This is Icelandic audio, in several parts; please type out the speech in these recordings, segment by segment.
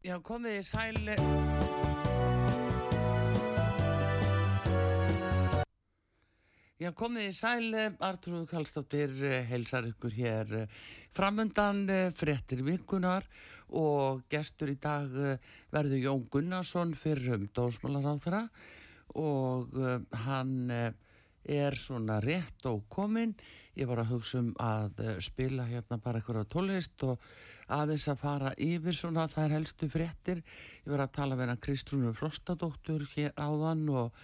Já, komið í sæli... Já, komið í sæli, Artrúð Kallstóttir heilsar ykkur hér framundan frettir virkunar og gestur í dag verður Jón Gunnarsson fyrir um dósmálaráþra og hann er svona rétt og kominn. Ég var að hugsa um að spila hérna bara eitthvað tólist og aðeins að fara yfir svona er helstu frettir. Ég var að tala með hann Kristrúnu Frostadóttur hér áðan og,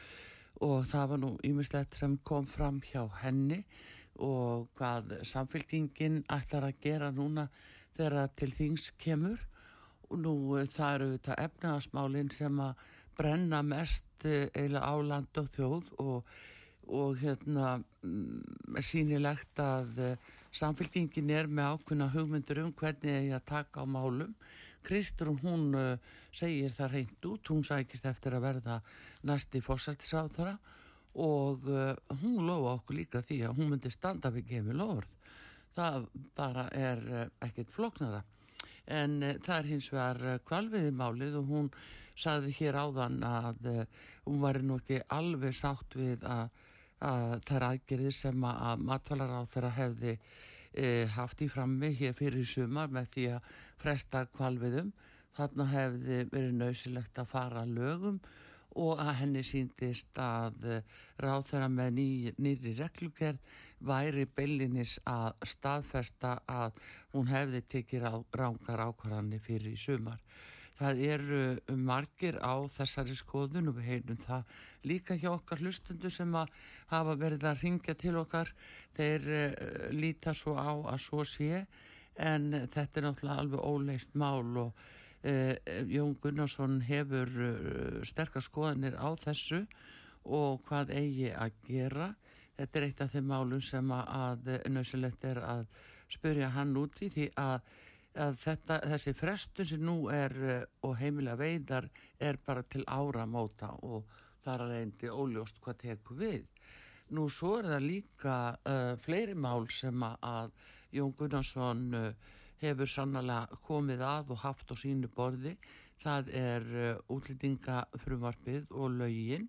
og það var nú ýmislegt sem kom fram hjá henni og hvað samfélkingin ætlar að gera núna þegar til þings kemur og nú það eru þetta efnaðasmálinn sem að brenna mest eiginlega á land og þjóð og og hérna mm, sínilegt að uh, samfélkingin er með ákveðna hugmyndur um hvernig ég að taka á málum. Kristrún hún uh, segir það reynd út, hún sækist eftir að verða næsti fórsættisráþara og uh, hún lofa okkur líka því að hún myndi standa við gefið lofurð það bara er ekkert floknara en það er hins vegar kvalviði málið og hún saði hér áðan að hún var nú ekki alveg sátt við að að það er aðgerðir sem að matvalar á þeirra hefði e, haft í frammi hér fyrir sumar með því að fresta kvalviðum þarna hefði verið nöysilegt að fara lögum og að henni síndist að e, ráð þeirra með ný, nýri reglugerð væri beilinis að staðfesta að hún hefði tekið rángar ákvarðanir fyrir í sumar Það eru margir á þessari skoðun og við heilum það líka hjá okkar hlustundu sem að hafa verið að ringja til okkar. Þeir uh, líta svo á að svo sé en þetta er náttúrulega alveg óleist mál og uh, Jón Gunnarsson hefur uh, sterkar skoðanir á þessu og hvað eigi að gera. Þetta er eitt af þeim málum sem að nöðsulegt er að spurja hann út í því að að þetta, þessi frestun sem nú er eh, og heimilega veidar er bara til áramóta og það er reyndi óljóst hvað teku við. Nú svo er það líka uh, fleiri mál sem að Jón Gunnarsson uh, hefur sannlega komið að og haft á sínu borði. Það er uh, útlýtingafrumarfið og laugin.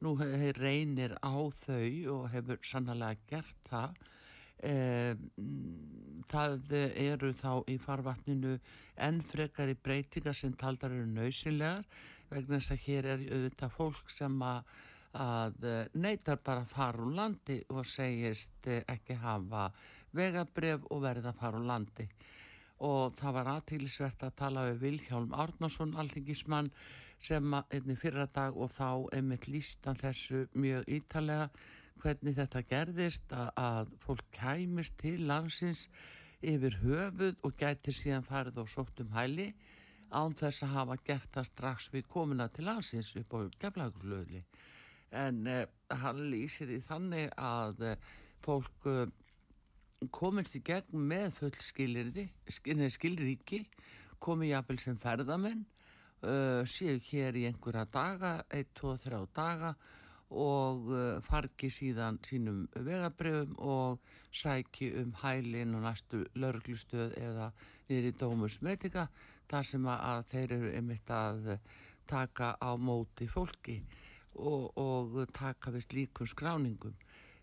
Nú reynir á þau og hefur sannlega gert það það eru þá í farvatninu enn frekar í breytingar sem taldar eru nöysilegar vegna þess að hér er auðvitað fólk sem að, neytar bara að fara úr landi og segist ekki hafa vegabref og verða að fara úr landi. Og það var aðtýlisvert að tala við Vilhjálm Árnason alþingismann sem einni fyrra dag og þá einmitt lístan þessu mjög ítalega hvernig þetta gerðist að, að fólk kæmist til landsins yfir höfuð og gæti síðan farið og sótt um hæli án þess að hafa gert það strax við komina til landsins upp á geflagurflöðli en eh, hann lýsir í þannig að eh, fólk eh, komist í gegn með full skilirði, skilríki komið jáfnvel sem ferðamenn uh, séu hér í einhverja daga, 1, 2, 3 daga og uh, fargi síðan sínum vegabröfum og sæki um hælinn og næstu lauruglustöð eða niður í dómusmetika þar sem að þeir eru einmitt að taka á móti fólki og, og taka vist líkum skráningum.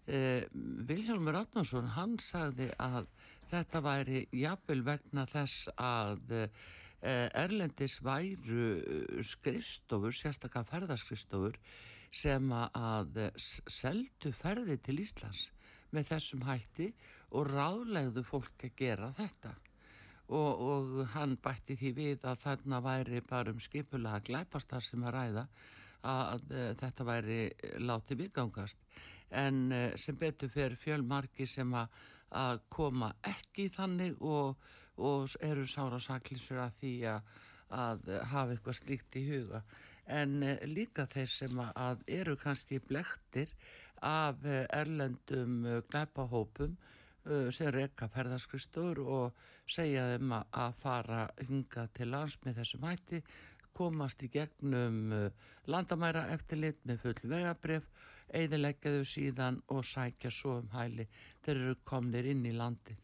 Eh, Vilhelmur Átnánsson hann sagði að þetta væri jafnvel vegna þess að eh, Erlendis væru skrifstofur, sérstaklega ferðarskriftstofur sem að seldu ferði til Íslands með þessum hætti og ráðlegðu fólk að gera þetta. Og, og hann bætti því við að þarna væri bara um skipulega glæpastar sem að ræða að, þetta væri látið viðgangast. En eh, sem betur fyrir fjölmarki sem að, að koma ekki þannig og, og eru sára saklisur að því að að hafa eitthvað slíkt í huga en líka þeir sem að eru kannski blektir af erlendum glæpahópum sem reyka ferðarskristur og segja þeim að fara hinga til lands með þessum hætti komast í gegnum landamæra eftirlit með full vegabref eiðilegjaðu síðan og sækja svo um hæli þeir eru komnir inn í landið.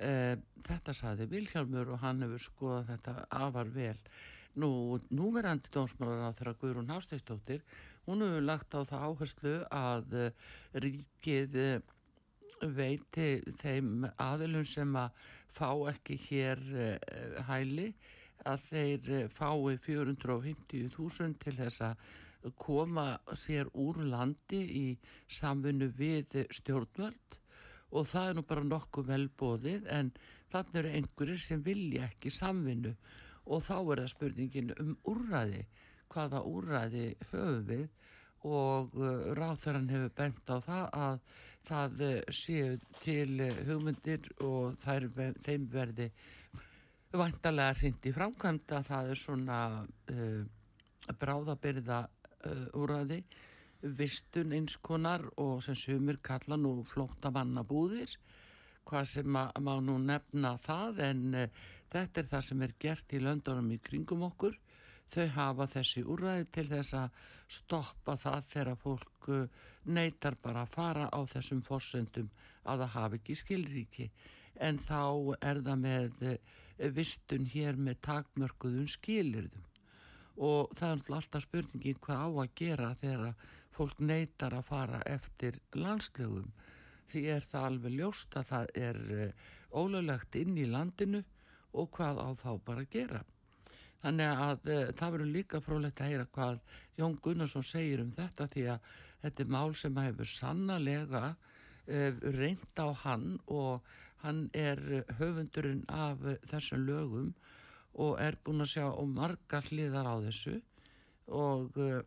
E, þetta saði Vilhjálmur og hann hefur skoðað þetta afar vel. Nú, núverandi dómsmálar á þeirra Guðrún Hásteistóttir, hún hefur lagt á það áherslu að e, ríkið e, veiti þeim aðilum sem að fá ekki hér e, hæli að þeir fái 450.000 til þess að koma sér úr landi í samfunnu við stjórnvöld. Og það er nú bara nokkuð velbóðið en þannig eru einhverjir sem vilja ekki samfunnu og þá er það spurningin um úrræði, hvaða úrræði höfum við? Og uh, ráþarann hefur bent á það að það uh, séu til uh, hugmyndir og er, þeim verði vantarlega hrindi framkvæmt að það er svona uh, bráðabyrða uh, úræði vistun einskonar og sem sumir kalla nú flótta mannabúðir hvað sem má nú nefna það en uh, þetta er það sem er gert í löndunum í kringum okkur. Þau hafa þessi úræði til þess að stoppa það þegar fólk uh, neytar bara að fara á þessum fórsendum að það hafi ekki skilríki. En þá er það með uh, vistun hér með takmörkuðum skilirðum og það er alltaf spurningin hvað á að gera þegar fólk neytar að fara eftir landslögum? Því er það alveg ljóst að það er eh, ólöglegt inn í landinu og hvað á þá bara að gera. Þannig að e, það verður líka frólægt að heyra hvað Jón Gunnarsson segir um þetta því að þetta er mál sem hefur sannlega e, reynd á hann og hann er höfundurinn af þessum lögum og er búin að sjá og marga hliðar á þessu og uh,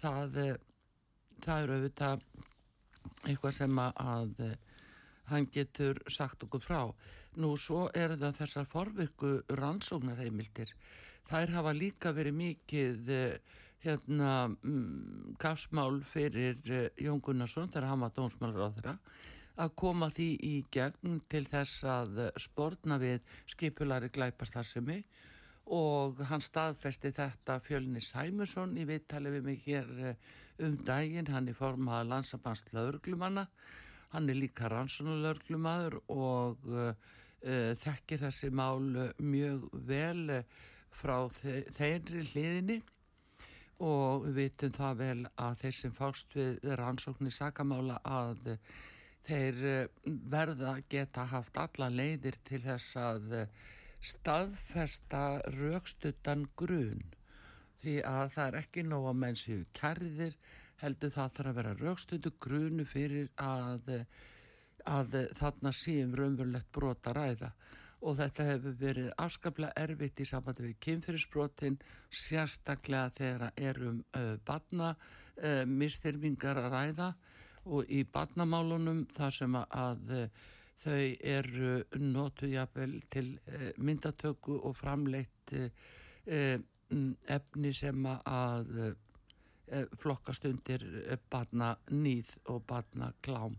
það, það eru auðvitað eitthvað sem að hann getur sagt okkur frá. Nú svo er það þessar forvirku rannsóknarheimildir. Þær hafa líka verið mikið hérna um, gafsmál fyrir Jón Gunnarsson þegar hann var dónsmálur á þeirra að koma því í gegn til þess að spórna við skipulari glæpastarsemi og hann staðfesti þetta fjölni Sæmusson í viðtali við mig hér eh, um daginn, hann er formað landsambanst laurglumanna, hann er líka rannsónuleurglumadur og þekkir þessi mál mjög vel frá þeirri hliðinni og við vitum það vel að þeir sem fást við rannsóknir sakamála að þeir eh, verða geta haft alla leiðir til þess að eh, staðfesta raukstuttan grun. Því að það er ekki nóg að menn séu kærðir heldur það þarf að vera raukstuttu grunu fyrir að, að þarna séum raunverulegt brota ræða og þetta hefur verið afskaplega erfitt í sambandi við kynfyrirsbrotin sérstaklega þegar erum uh, badna uh, mistyrmingar að ræða og í barnamálunum þar sem að eh, þau eru notuð jafnvel til myndatöku og framleitt efni sem að flokkast undir barnanýð og barnaklám.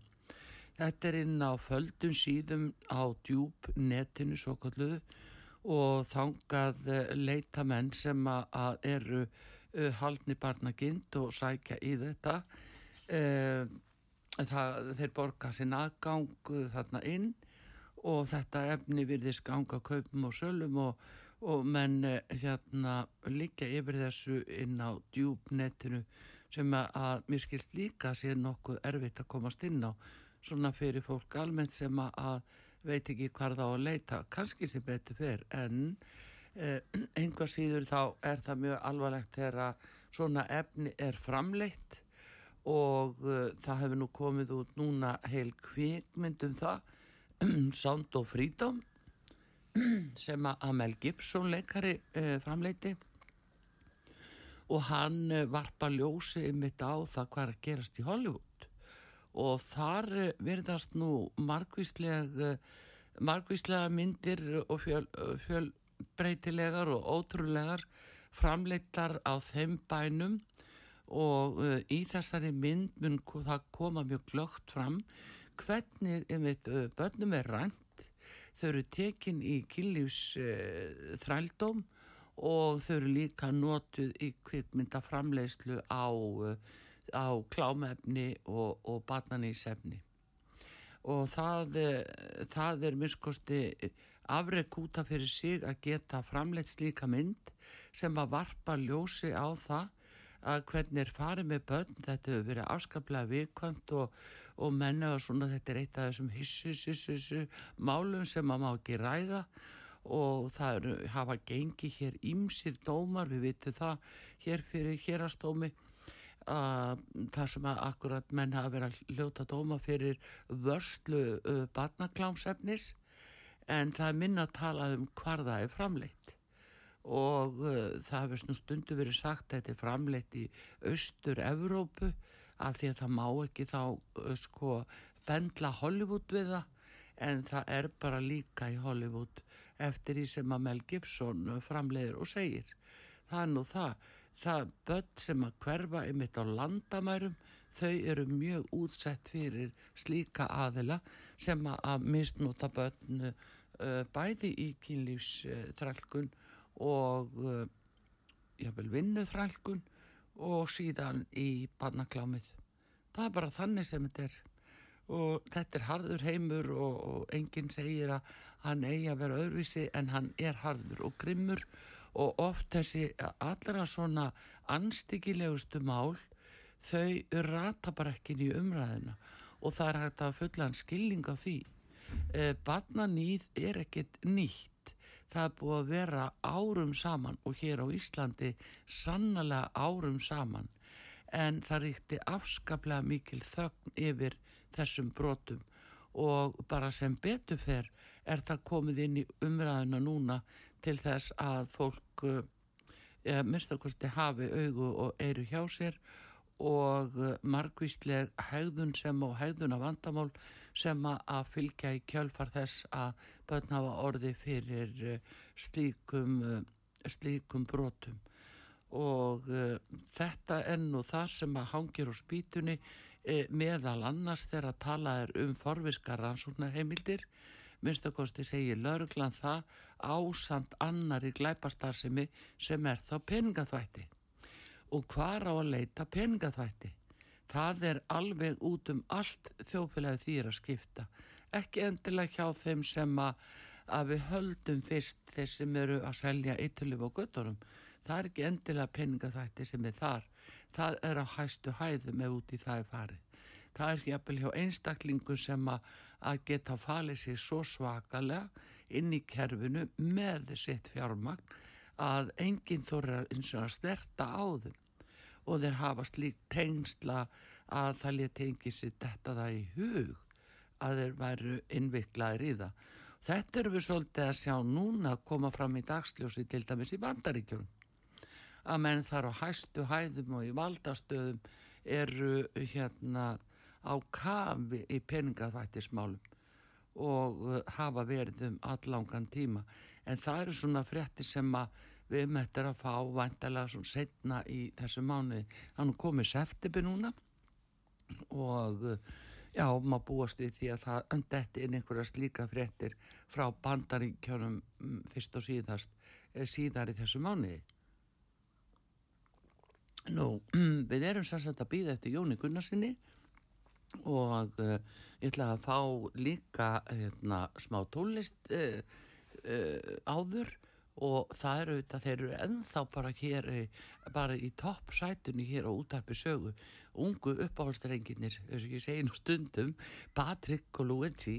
Þetta er inn á földum síðum á djúb netinu svo kalluðu og þangað leita menn sem að eru haldni barnagind og sækja í þetta. Það, þeir borga sér aðgang þarna inn og þetta efni virðist ganga kaupum og sölum og, og menn eh, hérna líka yfir þessu inn á djúbnetinu sem að mér skilst líka sé nokkuð erfitt að komast inn á svona fyrir fólk almennt sem að veit ekki hvað þá að leita. Kannski sem betur fer en eh, einhvað síður þá er það mjög alvarlegt þegar svona efni er framleitt og uh, það hefur nú komið út núna heil kvikmyndum það Sound of Freedom sem að Mel Gibson leikari uh, framleiti og hann uh, varpa ljósi mitt á það hvað er að gerast í Hollywood og þar uh, verðast nú margvíslega uh, margvíslega myndir og fjöl, fjöl fjölbreytilegar og ótrúlegar framleittar á þeim bænum. Og uh, í þessari mynd mun það koma mjög glögt fram hvernig einmitt, uh, börnum er rænt. Þau eru tekin í kynlífs uh, þrældóm og þau eru líka notuð í kvittmyndaframleyslu á, á klámefni og, og barnanísefni og það, það er miskosti afreg úta fyrir sig að geta framleitt slíka mynd sem að varpa ljósi á það að hvernig er farið með börn, þetta hefur verið afskaplega vikvæmt og, og menna og svona þetta er eitt af þessum hissu, hissu, hissu málum sem maður má ekki ræða. Og það eru, hafa gengið hér ímsir dómar, við vitum það hér fyrir hérastómi að það sem að akkurat menn hafa verið að hljóta dóma fyrir vörslu uh, barnaklámsefnis en það er minna að tala um hvar það er framleitt og uh, það hefur svona stundu verið sagt að þetta er framleitt í austur Evrópu af því að það má ekki þá uh, sko bendla Hollywood við það en það er bara líka í Hollywood eftir því sem að Mel Gibson framleiður og segir. Það er nú það, það börn sem að hverfa ymitt á landamærum, þau eru mjög útsett fyrir slíka aðila sem að misnóta börn uh, bæði í kynlífsþrælkun og uh, jável vinnuþrælkun og síðan í barnaklámið. Það er bara þannig sem þetta er og þetta er harður heimur og, og enginn segir að hann eigi að vera öðruvísi en hann er harður og grimmur og oft þessi allra svona anstíkilegustu mál þau rata bara ekki í umræðina og það er hægt að fulla hann skilning á því. Eh, barnanýð er ekkit nýtt. Það er búið að vera árum saman og hér á Íslandi sannlega árum saman. En það ríkti afskaplega mikil þögn yfir þessum brotum. Og bara sem betur fer er það komið inn í umræðina núna til þess að fólk ja, minnstakosti hafi augu og eiru hjá sér og margvísleg hegðun sem og hegðun af vandamál sem að fylgja í kjölfar þess að börn hafa orði fyrir slíkum, slíkum brotum. Og þetta er nú það sem að hangir á spýtunni meðal annars þegar að tala er um forviskar rannsóknarheimildir minnstakosti segir lauruglan það ásand annar í glæpastarsimi sem er þá peningaþvætti. Og hvar á að leita peningaþvætti? Það er alveg út um allt þjófélagi að skipta. Ekki endilega hjá þeim sem að, að við höldum fyrst þeir sem eru að selja eitulif og götturum það er ekki endilega peningaþætti sem er þar. Það er á hæstu hæðum ef út í það er farið það er hjapil hjá einstaklingu sem að, geta falið sér svo svakalega inn í kerfinu með sitt fjármagn að enginn þorra eins og að sterta á þeim og þeir hafa slíkt tengsla að það leti enginn sér detta það í hug að þeir væru innviklaðir í það. Þetta eru við svolítið að sjá núna að koma fram í dagsljósi til dæmis í bandaríkjum að menn þar á hæstu hæðum og í valdastöðum eru hérna á kafi í peningaþvættismálum og uh, hafa verið um allangan tíma. En það eru svona frétti sem við möttum að fá vantalega svona setna í þessu mánu hann komið septibi núna og uh, já, maður búast í því að það öndetti inn einhverja slíka fréttir frá bandaríkjónum mm, fyrst og síðast eh, síðar í þessu mánuði. Nú, við erum sérstaklega að býða eftir Jóni Gunnarsinni og uh, ég ætla að fá líka hérna, smá tólist uh, uh, áður. Og það eru þetta, þeir eru ennþá bara hér, bara í toppsætunni hér á útarpi sögu. Ungu uppáhaldstrenginir, þess að ég segi nú stundum, Patrik og Luigi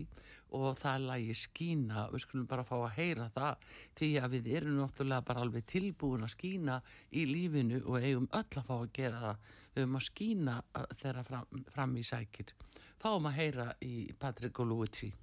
og það lagi skína, við skulum bara fá að heyra það því að við erum náttúrulega bara alveg tilbúin að skína í lífinu og eigum öll að fá að gera það, við höfum að skína þeirra fram, fram í sækir. Fáum að heyra í Patrik og Luigi.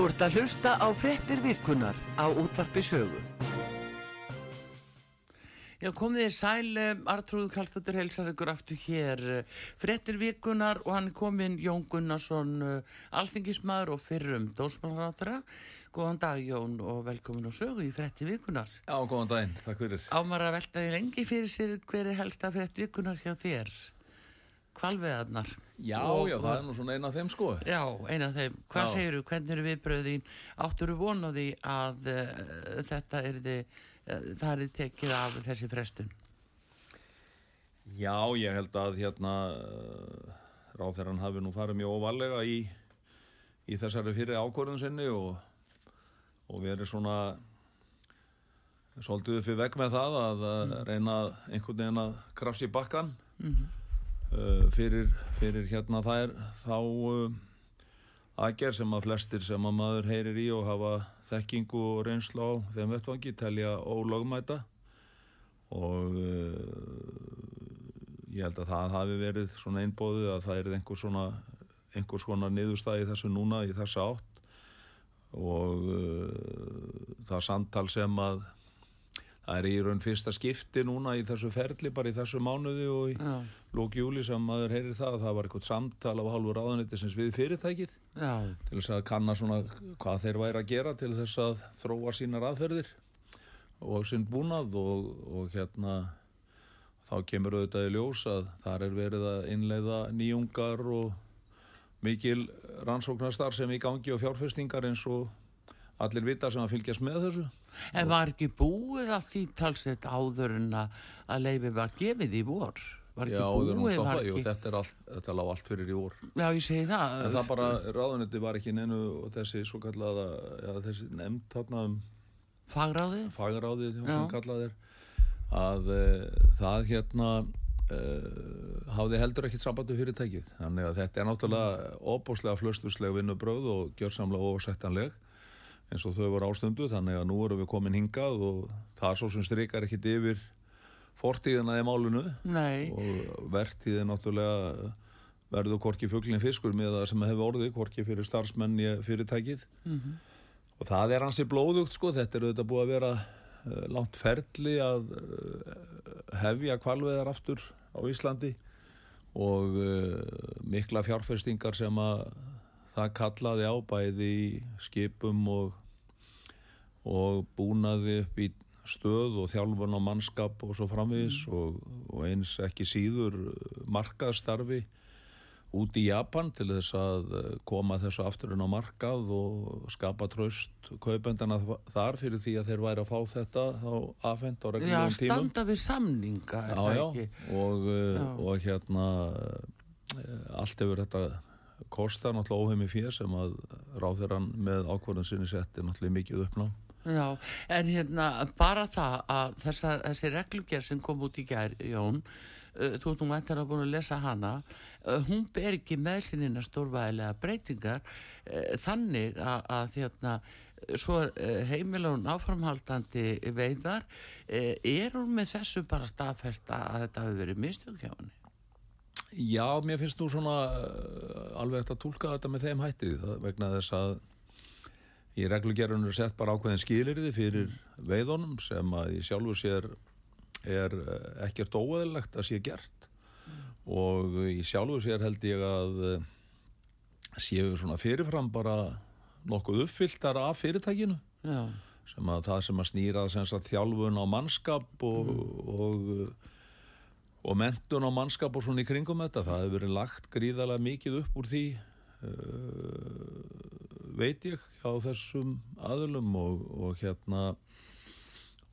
Þú ert að hlusta á frettir virkunar á útvarpi sögu. Já, komið þér sæl, Artrúð Kallstóttir helsar ykkur aftur hér. Frettir virkunar og hann er komin Jón Gunnarsson, alþingismæður og fyrrum dósmálarátra. Góðan dag Jón og velkomin á sögu í frettir virkunar. Já, góðan daginn, takk fyrir. Ámar að velta því lengi fyrir sér hver er helsta frettir virkunar hjá þér? Kvalveðarnar. Já, og, já, það er nú svona eina af þeim sko. Já, eina af þeim. Hvað segir þú, hvernig eru viðbröðin? Áttur þú vonaði að uh, þetta er þið, uh, það er tekið af þessi frestun? Já, ég held að hérna ráþæran hafi nú farið mjög óvalega í, í þessari fyrir ákvörðun sinni og, og verið svona svolítið upp við vegg með það að mm. reyna einhvern veginn að krafsi bakkan mm -hmm. Uh, fyrir, fyrir hérna þær þá uh, aðgerð sem að flestir sem að maður heyrir í og hafa þekkingu og reynslu á þeim vettvangi telja ólögmæta og uh, ég held að það hafi verið svona einbóðið að það er einhver svona einhvers konar niðurstæði þessu núna í þessa átt og það samtal sem að það er í raun fyrsta skipti núna í þessu ferli bara í þessu mánuði og í Já. Lók júli sem maður heyrir það það var eitthvað samtal af hálfur ráðanettisins við fyrirtækið Já, til þess að kanna svona hvað þeir væri að gera til þess að þróa sínar aðferðir og sinn búnað og, og hérna þá kemur auðvitað í ljós að þar er verið að innleiða nýjungar og mikil rannsóknarstar sem í gangi og fjárfestingar eins og allir vita sem að fylgjast með þessu en var ekki búið að því talsett áður en að að leifi var gefið í vor? Var ekki eru búið, var stoppað, jú, ekki... þetta, er allt, þetta lág allt fyrir í vor Já, ég segi það. en það bara, ráðunetti var ekki neinu og þessi svo kallaða, já, þessi nefnd þarna um Fagráðið? fagráðið Já. sem kallað er að e, það hérna e, hafði heldur ekkit sambandi fyrirtækið þannig að þetta er náttúrulega óbúslega flöstusleg vinnubröð og gjörsamlega ósettanleg eins og þau voru ástundu þannig að nú erum við komin hingað og það er svo sem strikar ekkit yfir fortíðina í málunu Nei, og vertíði náttúrulega verður hvorki fugglinn fiskur með það sem hefur orðið, hvorki fyrir starfsmenn í fyrirtækið. Mhm. og það er hansi blóðugt sko, þetta er auðvitað búið að vera uh, langt ferli að uh, hefja kvalveðar aftur á Íslandi. Og uh, mikla fjárfestingar sem að það kallaði á bæði í skipum og, og búnaði upp í stöð og þjálfun og mannskap og svo framvegis og, og eins ekki síður uh, markaðstarfi út í Japan til þess að uh, koma þessu afturinn á markað og skapa tröst kaupendana þar fyrir því að þeir væri að fá þetta þá afhent á já, reglulegum tímum standa við samninga, er já, það já, ekki? og, uh, Já. og hérna allt hefur þetta kostar náttúrulega óheimi fyrir sem að ráðherran með ákvörðun sinni setti náttúrulega mikið uppnám Já, en hérna bara það að þessa, þessi reglugjör sem kom út í gær, Jón, uh, þú ert nú ætlar að búin að lesa hana, uh, hún ber ekki með sinina stórvæðilega breytingar uh, þannig að, að hérna, svo uh, heimilun áframhaldandi veiðar, uh, er hún með þessu bara staðfesta að þetta hafi verið henni? Já, mér finnst nú svona uh, alveg eftir að tólka þetta með þeim hætti það, vegna þess að í reglugerðunum er sett bara ákveðin skilirði fyrir veiðunum sem að í sjálfu sér er uh, ekkert óeðlegt að sé gert. Og í sjálfu sér held ég að uh, séu svona fyrirfram bara nokkuð uppfylltar af fyrirtækinu. Já, sem að það sem að snýra þjálfun á mannskap og, og, og mentun á mannskap og svona í kringum þetta. Það hefur verið lagt gríðarlega mikið upp úr því uh, veit ég hjá þessum aðlum og, og hérna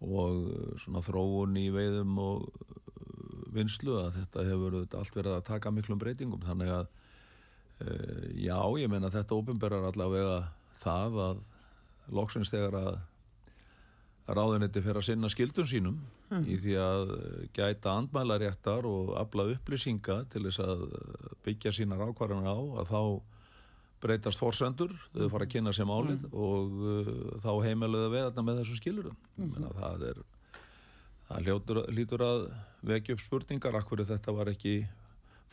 og svona þróun í veiðum og uh, vinslu að þetta hefur allt verið að taka miklum breytingum. Þannig að uh, já, ég meina þetta ofinberar allavega það að loksins þegar að ráðunetti fyrir að sinna skildum sínum í því að gæta andmælaréttar og afla upplýsinga til þess að byggja sínar ákvarðan á að þá breytast forsendur, þau fara að kynna sér málið og uh, þá heimiluðu við þarna með þessu skilurum. Mm Það er, það hljótur, lítur að vekja upp spurningar, akkur þetta var ekki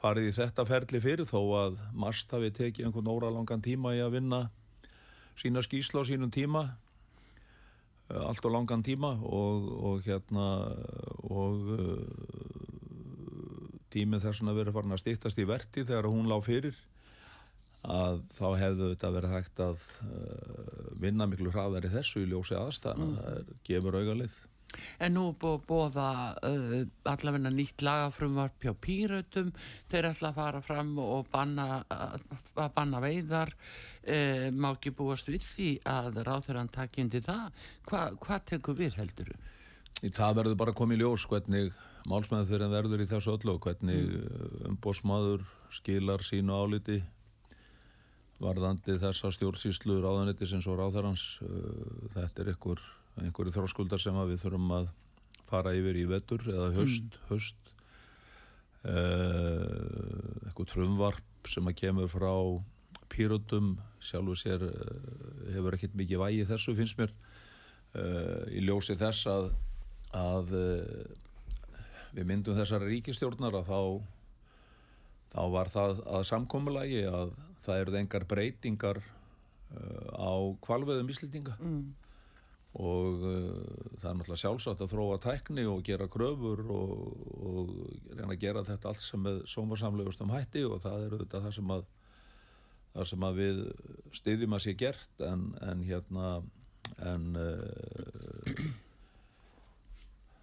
farið í þetta ferli fyrir þó að Mast hafi tekið einhvern óralangan tíma í að vinna sína skýsla á sínum tíma uh, allt og langan tíma og, og hérna og uh, tíminn þess að vera farin að stýttast í verti þegar hún lág fyrir að þá hefðu þetta verið hægt að uh, vinna miklu hraðar í þessu í ljósi aðstæðan mm. það er, gefur augalið En nú bóða uh, allavegna nýtt lagafrumvarp hjá pýrautum, þeir ætla að fara fram og banna, að banna veiðar, uh, má ekki búast við því að ráþurann takindi það. Hva, hvað tekur við heldur? Það verður bara komið í ljós hvernig málsmeðan fyrir en verður í þessu öllu og hvernig mm. umbósmaður skilar sínu áliti varðandi þessa stjórnsýslu ráðanetti sem svo ráðarans. Uh, þetta er ykkur einhverju þróskuldar sem við þurfum að fara yfir í vetur eða höst, mm. höst. Uh, eitthvað frumvarp sem að kemur frá pýrutum sjálfur sér uh, hefur ekkert mikið vægi þessu finnst mér uh, í ljósi þess að, að við myndum þessari ríkistjórnar að þá þá var það að samkommulagi að það eruð engar breytingar á kvalveðum íslitinga mm. Og uh, það er náttúrulega sjálfsagt að þróa tækni og gera kröfur og, og reyna að gera þetta allt sem er sómarsamlegust um hætti og það eru þetta það sem að, það sem að við styðjum að sé gert en, en hérna en uh,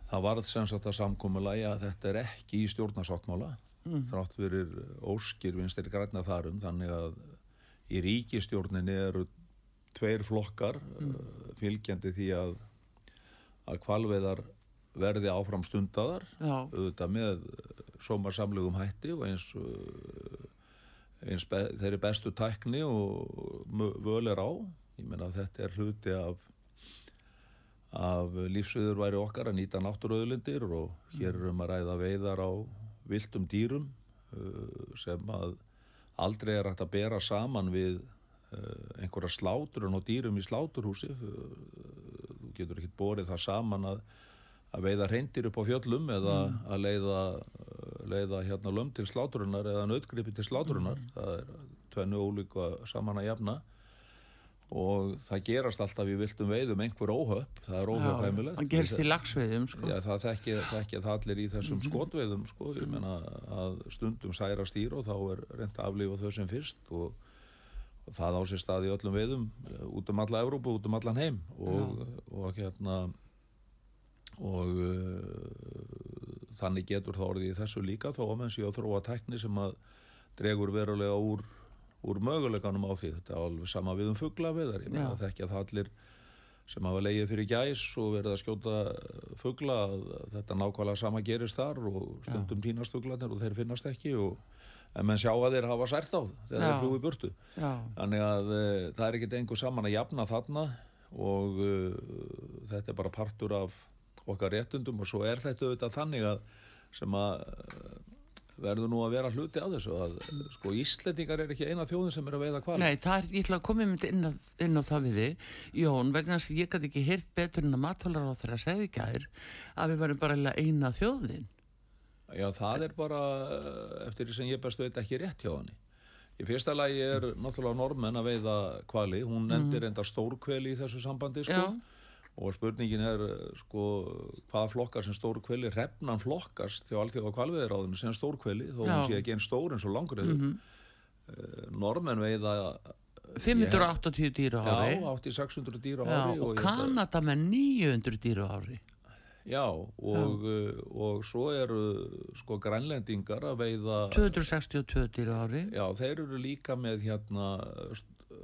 það var sem sagt að samkómulagi að þetta er ekki í stjórnarsáttmála mm. þrátt fyrir óskir vinstir græna þarum þannig að í ríkistjórninni eru tveir flokkar mm. uh, fylgjandi því að að kvalveðar verði áfram stundadar auðvitað með sómarsamlegum hætti og eins, uh, eins be, þeirri bestu tækni og völ er á ég menna að þetta er hluti af af lífsviður væri okkar að nýta náttúröðlindir og hér erum að ræða veiðar á viltum dýrum uh, sem að aldrei er hægt að bera saman við Eh, einhverja sláturun og dýrum í sláturhúsi eh, þú getur ekki borið það saman að, að veiða reyndir upp á fjöllum eða mm. að leiða, leiða hérna löm til sláturunar eða nöðgripi til sláturunar mm. það er tvennu ólíka saman að jafna og það gerast alltaf í viltum veiðum einhver óhöpp, það er óhöpp heimileg það gerst í lagsveiðum sko. Já, það þekkja það allir í þessum mm -hmm. skotveiðum sko, ég menna að stundum særa stýr og þá er reynd að aflifa þau sem fyrst og og það á sér stað í öllum viðum eh, út um alla Evrópu, út um allan heim og, og hérna og uh, þannig getur það orðið í þessu líka þó að menn séu að þróa tekni sem að dregur verulega úr, úr möguleganum á því. Þetta er alveg sama við um fugglaveðar ég meina þekkja það allir sem hafa leið fyrir gæs og verið að skjóta fuggla þetta nákvæmlega sama gerist þar og stundum tínast fugglarnir og þeir finnast ekki og en menn sjá að þeir hafa sært á þegar þeir flúi burtu. Já. þannig að uh, það er ekkert einhver saman að jafna þarna og uh, þetta er bara partur af okkar réttundum og svo er þetta auðvitað þannig að sem að uh, verður nú að vera hluti á þessu að sko Íslandingar er ekki eina þjóðin sem er að veiða hval Nei, það er, ég ætla að koma um inn, inn á það við þig Jón, vegna að ég gæti ekki hirt betur en að matvalar á þeirra segði gær að við verðum bara eina þjóðin Já, það er bara, eftir því sem ég best veit ekki rétt hjá hann. Í fyrsta lagi er náttúrulega normenn að veiða kvali, hún nendir mm. enda stórkveli í þessu sambandi, sko. Já. Og spurningin er, sko, hvaða flokkar sem stórkveli, refnan flokkast þjó allþjóða kvalveðiráðinu sem stórkveli, þó hún sé ekki einn stór eins og langriður. Mm -hmm. Normenn veiða 580 dýra ári. Já, 8600 dýra ári Já, og, og Kanada með 900 dýra ári. Já, og, uh, og svo eru sko grænlendingar að veiða 262 dýru ári. Já, þeir eru líka með hérna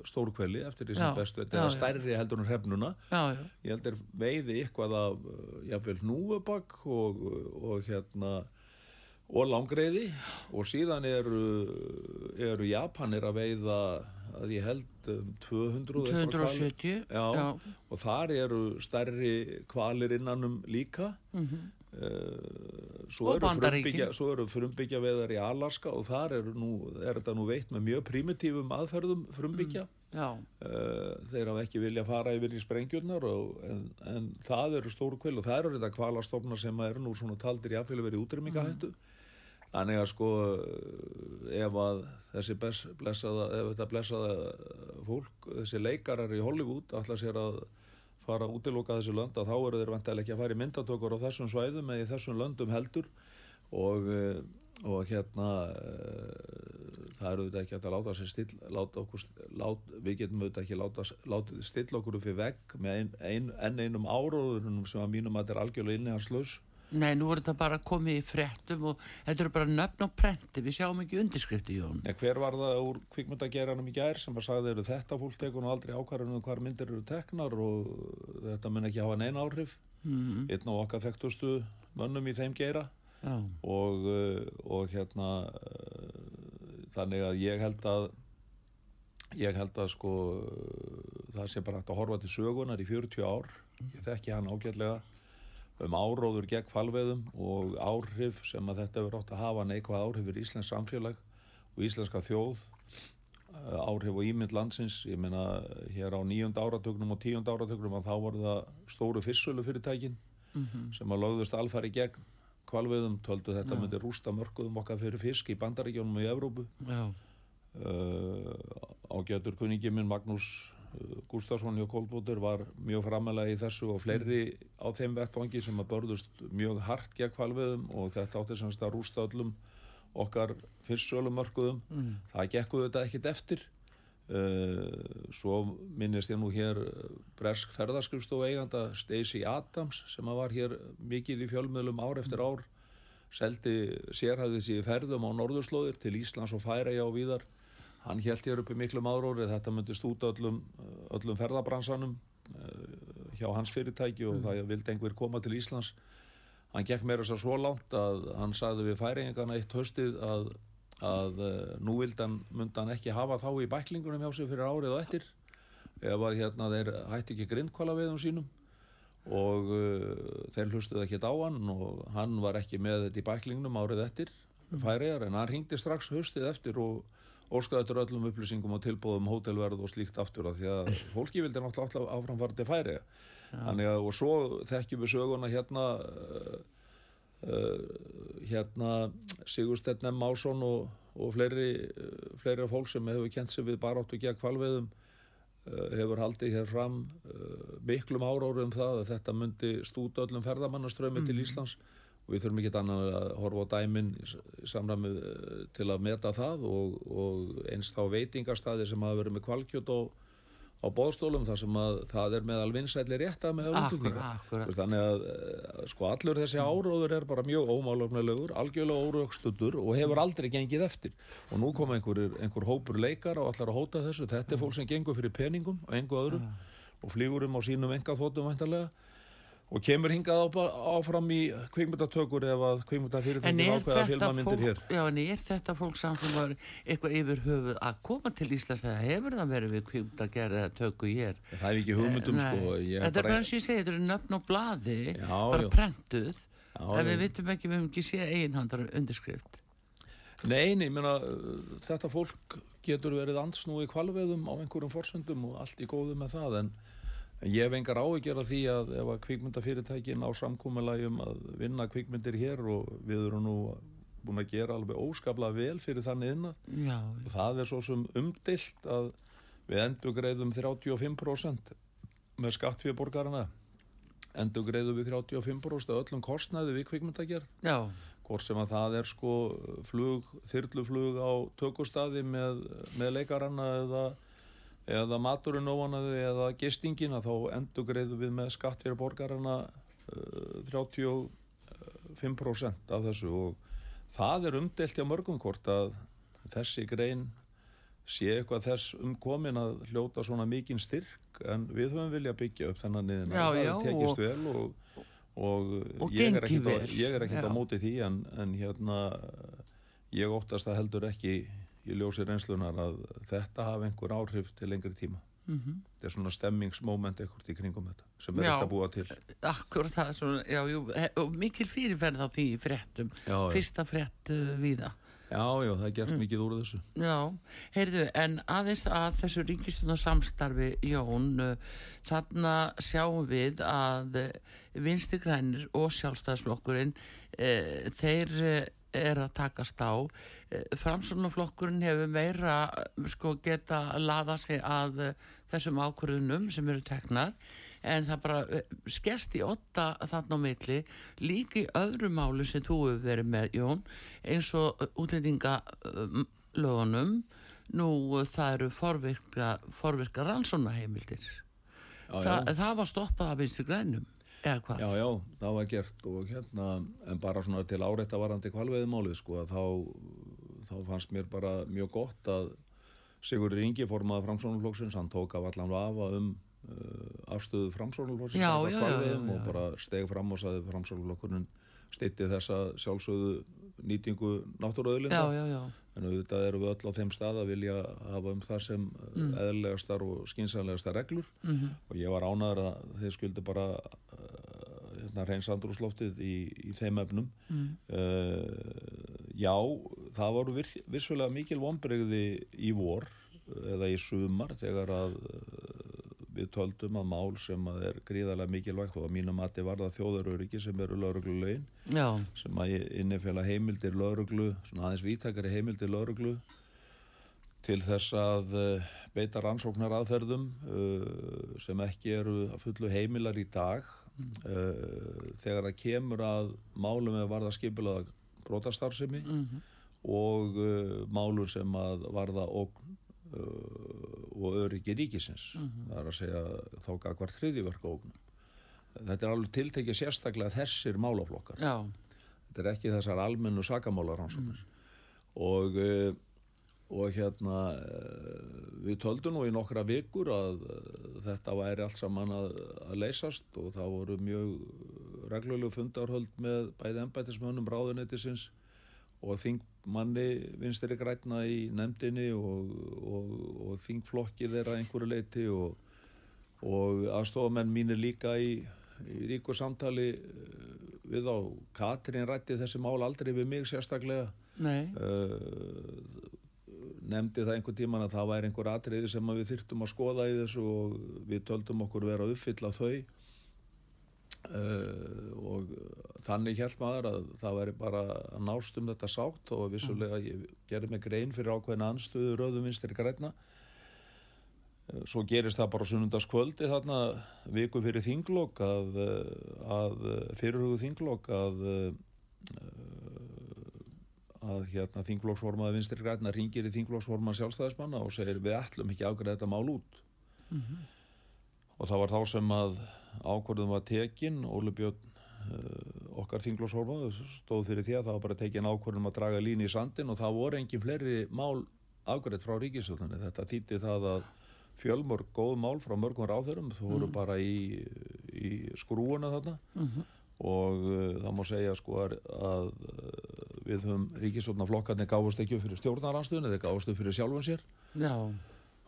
stórkveli eftir því sem best þetta er stærri heldur en hrefnuna já, já. ég held er veiði eitthvað af uh, jáfnveil núubak og, og hérna og langreiði og síðan eru, eru Japanir að veiða að ég held um 200 270 já, já. og þar eru stærri kvalir innanum líka mm -hmm. Uh, svo, eru frumbyggja, svo eru frumbyggja veðar í Alaska og þar er, nú, er þetta nú veitt með mjög primitífum aðferðum frumbyggja mm, uh, þeir hafa ekki vilja fara yfir í sprengjurnar og, en, en það eru stóru kvel og það eru þetta kvalastofnar sem er nú svona taldir í aðfélag verið útrymingahættu mm. Þannig að sko ef að þessi blessaða, ef þetta blessaða fólk, þessi leikarar í Hollywood ætla sér að fara út í lóka þessu lönd að þá eru þeir vantilega ekki að fara í myndatökur á þessum svæðum eða í þessum löndum heldur. Og, eh, og hérna eh, það eru þetta ekki að láta sér still láta okkur, lát, við getum auðvitað ekki láta, láta stilla okkur upp í vegg með ein, ein, enn einum áróðunum sem að mínum að þetta er algjörlega innihanslaus Nei, nú er þetta bara komið í frettum og þetta eru bara nöfn á prenti, við sjáum ekki undirskrifti í hún. Ja, hver var það úr kvikmyndageranum í gær sem að sagði eru þetta fólktekun og aldrei ákvarðunum hvar myndir eru teknar og þetta mun ekki hafa neina áhrif. Mm -hmm. Einn á okkar þekktustu mönnum í þeim gera og, uh, og hérna uh, þannig að ég held að ég held að sko það sé bara hægt að horfa til sögunar í 40 ár, ég þekki hann ágætlega um áróður gegn falveðum og áhrif sem að þetta verður átt að hafa neikvað áhrif fyrir Íslands samfélag og íslenska þjóð eh, áhrif og ímynd landsins ég meina hér á nýjund áratögnum og tíund áratögnum að þá voru það stóru fyrsölu fyrirtækin mm -hmm. sem að lögðust alfæri gegn kvalveðum töldu þetta Já. myndi rústa mörguðum okkar fyrir fisk í bandaríkjónum og í Evrópu uh, ágætur kuningi minn Magnús Gustafsson og Kolbútur var mjög framalega í þessu og fleiri á þeim vettvangi sem að börðust mjög hart gegn kvalviðum og þetta átti semst að rústa öllum okkar fyrstsölumörkuðum. Mm. það gekkuðu þetta ekkit eftir. Uh, svo minnist ég nú hér bresk ferðarskrifstofu eiganda Stacey Adams sem að var hér mikið í fjölmiðlum ár eftir ár seldi sérhæðis í ferðum á norðurslóðir til Íslands og Færæja og víðar hann held hér uppi miklum áróri þetta myndist út öllum, öllum ferðabransanum uh, hjá hans fyrirtæki og mm. það vildi einhver koma til Íslands hann gekk meira svo svo langt að hann sagði við færingana eitt höstið að, að uh, nú vildi hann myndi hann ekki hafa þá í bæklingunum hjá sig fyrir árið og eftir ef að hérna þeir hætti ekki grindkvala við um sínum og uh, þeir hlustuði ekki á hann og hann var ekki með þetta í bæklingunum árið eftir mm. færiðar en hann ringdi strax höstið eftir og óskaði eftir öllum upplýsingum og tilbúðum hótelverð og slíkt aftur að því að fólki vildi náttúrulega áfram til færi þannig að og svo þekkjum við söguna hérna uh, uh, hérna Sigursteinn M. Másson og, og fleiri, uh, fleiri fólk sem hefur kent sig við baráttu gegn kvalveðum hefur haldið hér fram miklum áráru um það að þetta myndi stúta öllum ferðamannaströmi mm. til Íslands og við þurfum ekki annað að horfa á dæmin samræmið eh, til að meta það og, og einst þá veitingarstaðir sem hafa verið með kvalkjöt og á bóðstólum þar sem að það er meðal vinsætli rétta með auðvitað þannig að eh, sko allur þessi áróður er bara mjög ómálöfnilegur algjörlega óraugstundur og hefur aldrei gengið eftir. Og nú kom einhver, einhver hópur leikar og allar að hóta þessu. Þetta er fólk sem gengur fyrir peningum og engu öðrum og flýgurum á sínum enga þóttum væntalega og kemur hingað áfram í kveimutatökur ef að kveimutafyrirtækjum ákveða filmamindir hér. Já, en er þetta fólk samt sem var eitthvað yfir höfuð að koma til Íslands eða hefur það verið við kveimutatöku hér? Það er ekki hugmyndum, eh, sko. Þetta er bara eins og ég segi, þetta er nöfn og bladi, já, bara já. prentuð, en við vitum ekki, við hefum ekki séð einhandar undirskrift. Nei, nei, menna, þetta fólk getur verið ansnúi kvalveðum á einhverjum forsöndum og allt í góðu með það, en En ég hef engar áhyggjör af því að ef að kvikmyndafyrirtækin á samkúmulægjum að vinna kvikmyndir hér og við erum nú búin að gera alveg óskaplega vel fyrir þannig innan. Já. Það er svo sem umdilt að við endur greiðum 35% með skattfjöborgarna. Endur greiðum við 35% af öllum kostnæði við kvikmyndagjör. Já. Hvort sem að það er sko flug, þyrluflug á tökustadi með, með leikaranna eða eða maturinn óanaðu eða gistingin að þá endur greiðu við með skatt fyrir borgarna uh, 35% af þessu. Og það er umdelt hjá mörgum hvort að þessi grein sé eitthvað þess umkomin að hljóta svona mikinn styrk en við höfum vilja byggja upp þennan niðin að það tekist og, vel og, og, og ég er ekkert á móti því en, en hérna ég óttast að heldur ekki í ljósi reynslunar að þetta hafa einhver áhrif til lengri tíma. Mm -hmm. þetta er svona stemmingsmoment ekkert í kringum þetta sem er já, þetta búa til. Akkur það, svona, já, jú, og mikil fyrirferð á því fréttum. Já, fyrsta frétt uh, viða Já, já, það er gert mm. mikið úr þessu. Já, heyrðu, en aðeins að þessu ríkistjóna samstarfi Jón, uh, þarna sjáum við að uh, vinstigrænir og sjálfstæðslokkurinn uh, þeir er að takast á. Framsunaflokkurinn hefur meira sko geta laða sig að þessum ákvörðunum sem eru teknar en það bara skerst í åtta þannig á milli. Líki öðru málu sem þú hefur verið með Jón eins og útlendingalögunum nú það eru forvirka, forvirka rannsónaheimildir Þa, það var stoppað af vinstu grænum hvað? Já, já, það var gert og hérna, en bara svona til áreita varandi kvalveiðmálið sko að þá, þá fannst mér bara mjög gott að Sigur Ringi formaði framsónulóksins, hann tók af allan vafa um uh, afstöðu framsónulóksins og bara steg fram og saði framsónulókunin stitti þessa sjálfsögðu nýtingu náttúruauðlinda en auðvitað eru við öll á þeim stað að vilja hafa um það sem mm. eðlegastar og skynsanlegastar reglur mm -hmm. og ég var ánaður að þeir skuldi bara uh, hérna, reyns andrúsloftið í, í þeim efnum mm. uh, já, það voru vissulega mikil vonbregði í vor eða í sumar þegar að við töldum að mál sem að er gríðarlega mikilvægt og að mínum að þetta var það þjóðaröryggi sem eru lauruglulegin sem að innifela heimildir lauruglu, svona aðeins vítakari heimildir lauruglu til þess að uh, beita rannsóknar aðferðum uh, sem ekki eru að fullu heimilar í dag uh, þegar það kemur að málum eða varða skipilaða brotastarfsemi mm -hmm. og málur sem að varða ógn og öryggi ríkisins mm -hmm. það er að segja þá gagvar þriðiverka ógnum þetta er alveg tiltekið sérstaklega þessir málaflokkar Já. þetta er ekki þessar almennu sakamálarannsóknir mm. og uh, og hérna uh, við töldum nú í nokkra vikur að uh, þetta væri allt saman að, að leysast og það voru mjög reglulegu fundarhöld með bæði ennbætismönnum ráðuneytisins og þingmanni vinstir í grætna í nefndinni og, og, og þingflokki þeirra einhverju leiti og, og aðstofamenn mínir líka í, í ríku samtali eh, við á Katrín rætti þessi mál aldrei við mig sérstaklega. Uh, nefndi það einhver tíman að það væri einhver atriði sem við þyrtum að skoða í þessu og við töldum okkur vera að uppfylla þau Uh, og þannig held maður að það væri bara að nást um þetta sátt og vissulega ég gerði mig grein fyrir ákveðina anstöðu rauðum vinstir græna uh, svo gerist það bara sunnundaskvöldi þarna viku fyrir þinglokk að, að fyrirhugu þinglokk að að hérna þinglokksformaði vinstir græna ringir í þinglokksforman sjálfstæðismanna og segir við ætlum ekki ágræða þetta mál út. Mm -hmm. og það var þá sem að ákvörðum var tekin Óli Björn uh, okkar þinglóshólma stóð fyrir því að það var bara tekin ákvörðum að draga líni í sandin og það voru engin fleiri mál afgrætt frá ríkisöldunni þetta týtti það að fjölmörg góð mál frá mörgum ráðurum þú voru mm. bara í, í skrúuna þarna mm -hmm. og uh, það má segja sko að, að við höfum ríkisöldunaflokkarnir gáðust ekki upp fyrir stjórnaranstöðunni þeir gáðust upp fyrir sjálfum sér Já.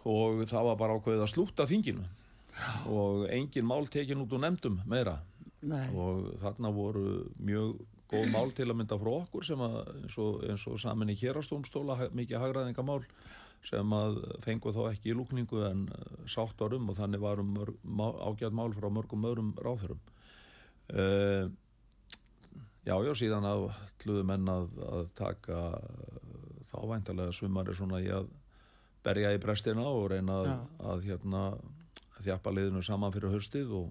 og það var bara ákveðið að slúta þinginu og engin mál tekin út og nefndum meira. Nei. og þarna voru mjög góð mál til að mynda frá okkur sem að eins og, eins og samin í kérastómstóla mikið hagraðingamál sem að fengu þá ekki í lúkningu en uh, sátt árum og þannig varum ágjart mál frá mörgum öðrum ráþurum uh, já já síðan að hluðu menn að, að taka uh, þá væntalega svimari svona í að berja í brestina og reyna að, að hérna þjapa liðinu saman fyrir höstið og,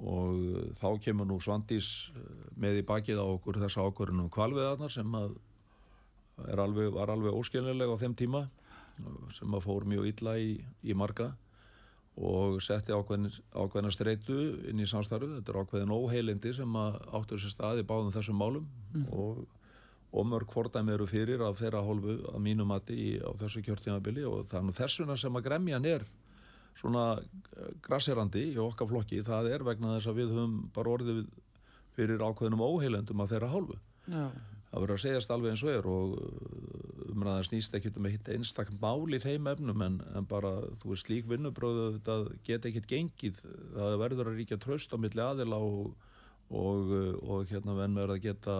og þá kemur nú Svandís eh, með í bakið á okkur þessa ákvörðunum kvalviðarnar sem að alveg, var alveg óskilnilega á þeim tíma sem að fór mjög illa í, í marga og setti ákveðin, ákveðina streitu inn í samstarfu, þetta er ákveðin óheilindi sem áttur sér stað í báðum þessum málum mm. og, og mörg fordæmi eru fyrir af þeirra hólfu að mínu mati í, á þessu kjörtímabili og þannig þessuna sem að gremjan er svona eh, grasserandi í okkar flokki það er vegna þess að við höfum bara orðið fyrir ákveðinum óheilendum af þeirra hálfu Já. það verður að segjast alveg eins og er og eh, umræðan snýst ekkit um eitt einstak mál í þeim efnum en, en bara þú veist slík vinnubröðu þetta get ekkit gengið það verður að ríkja tröst á milli aðila og, og, og hérna venn verður að geta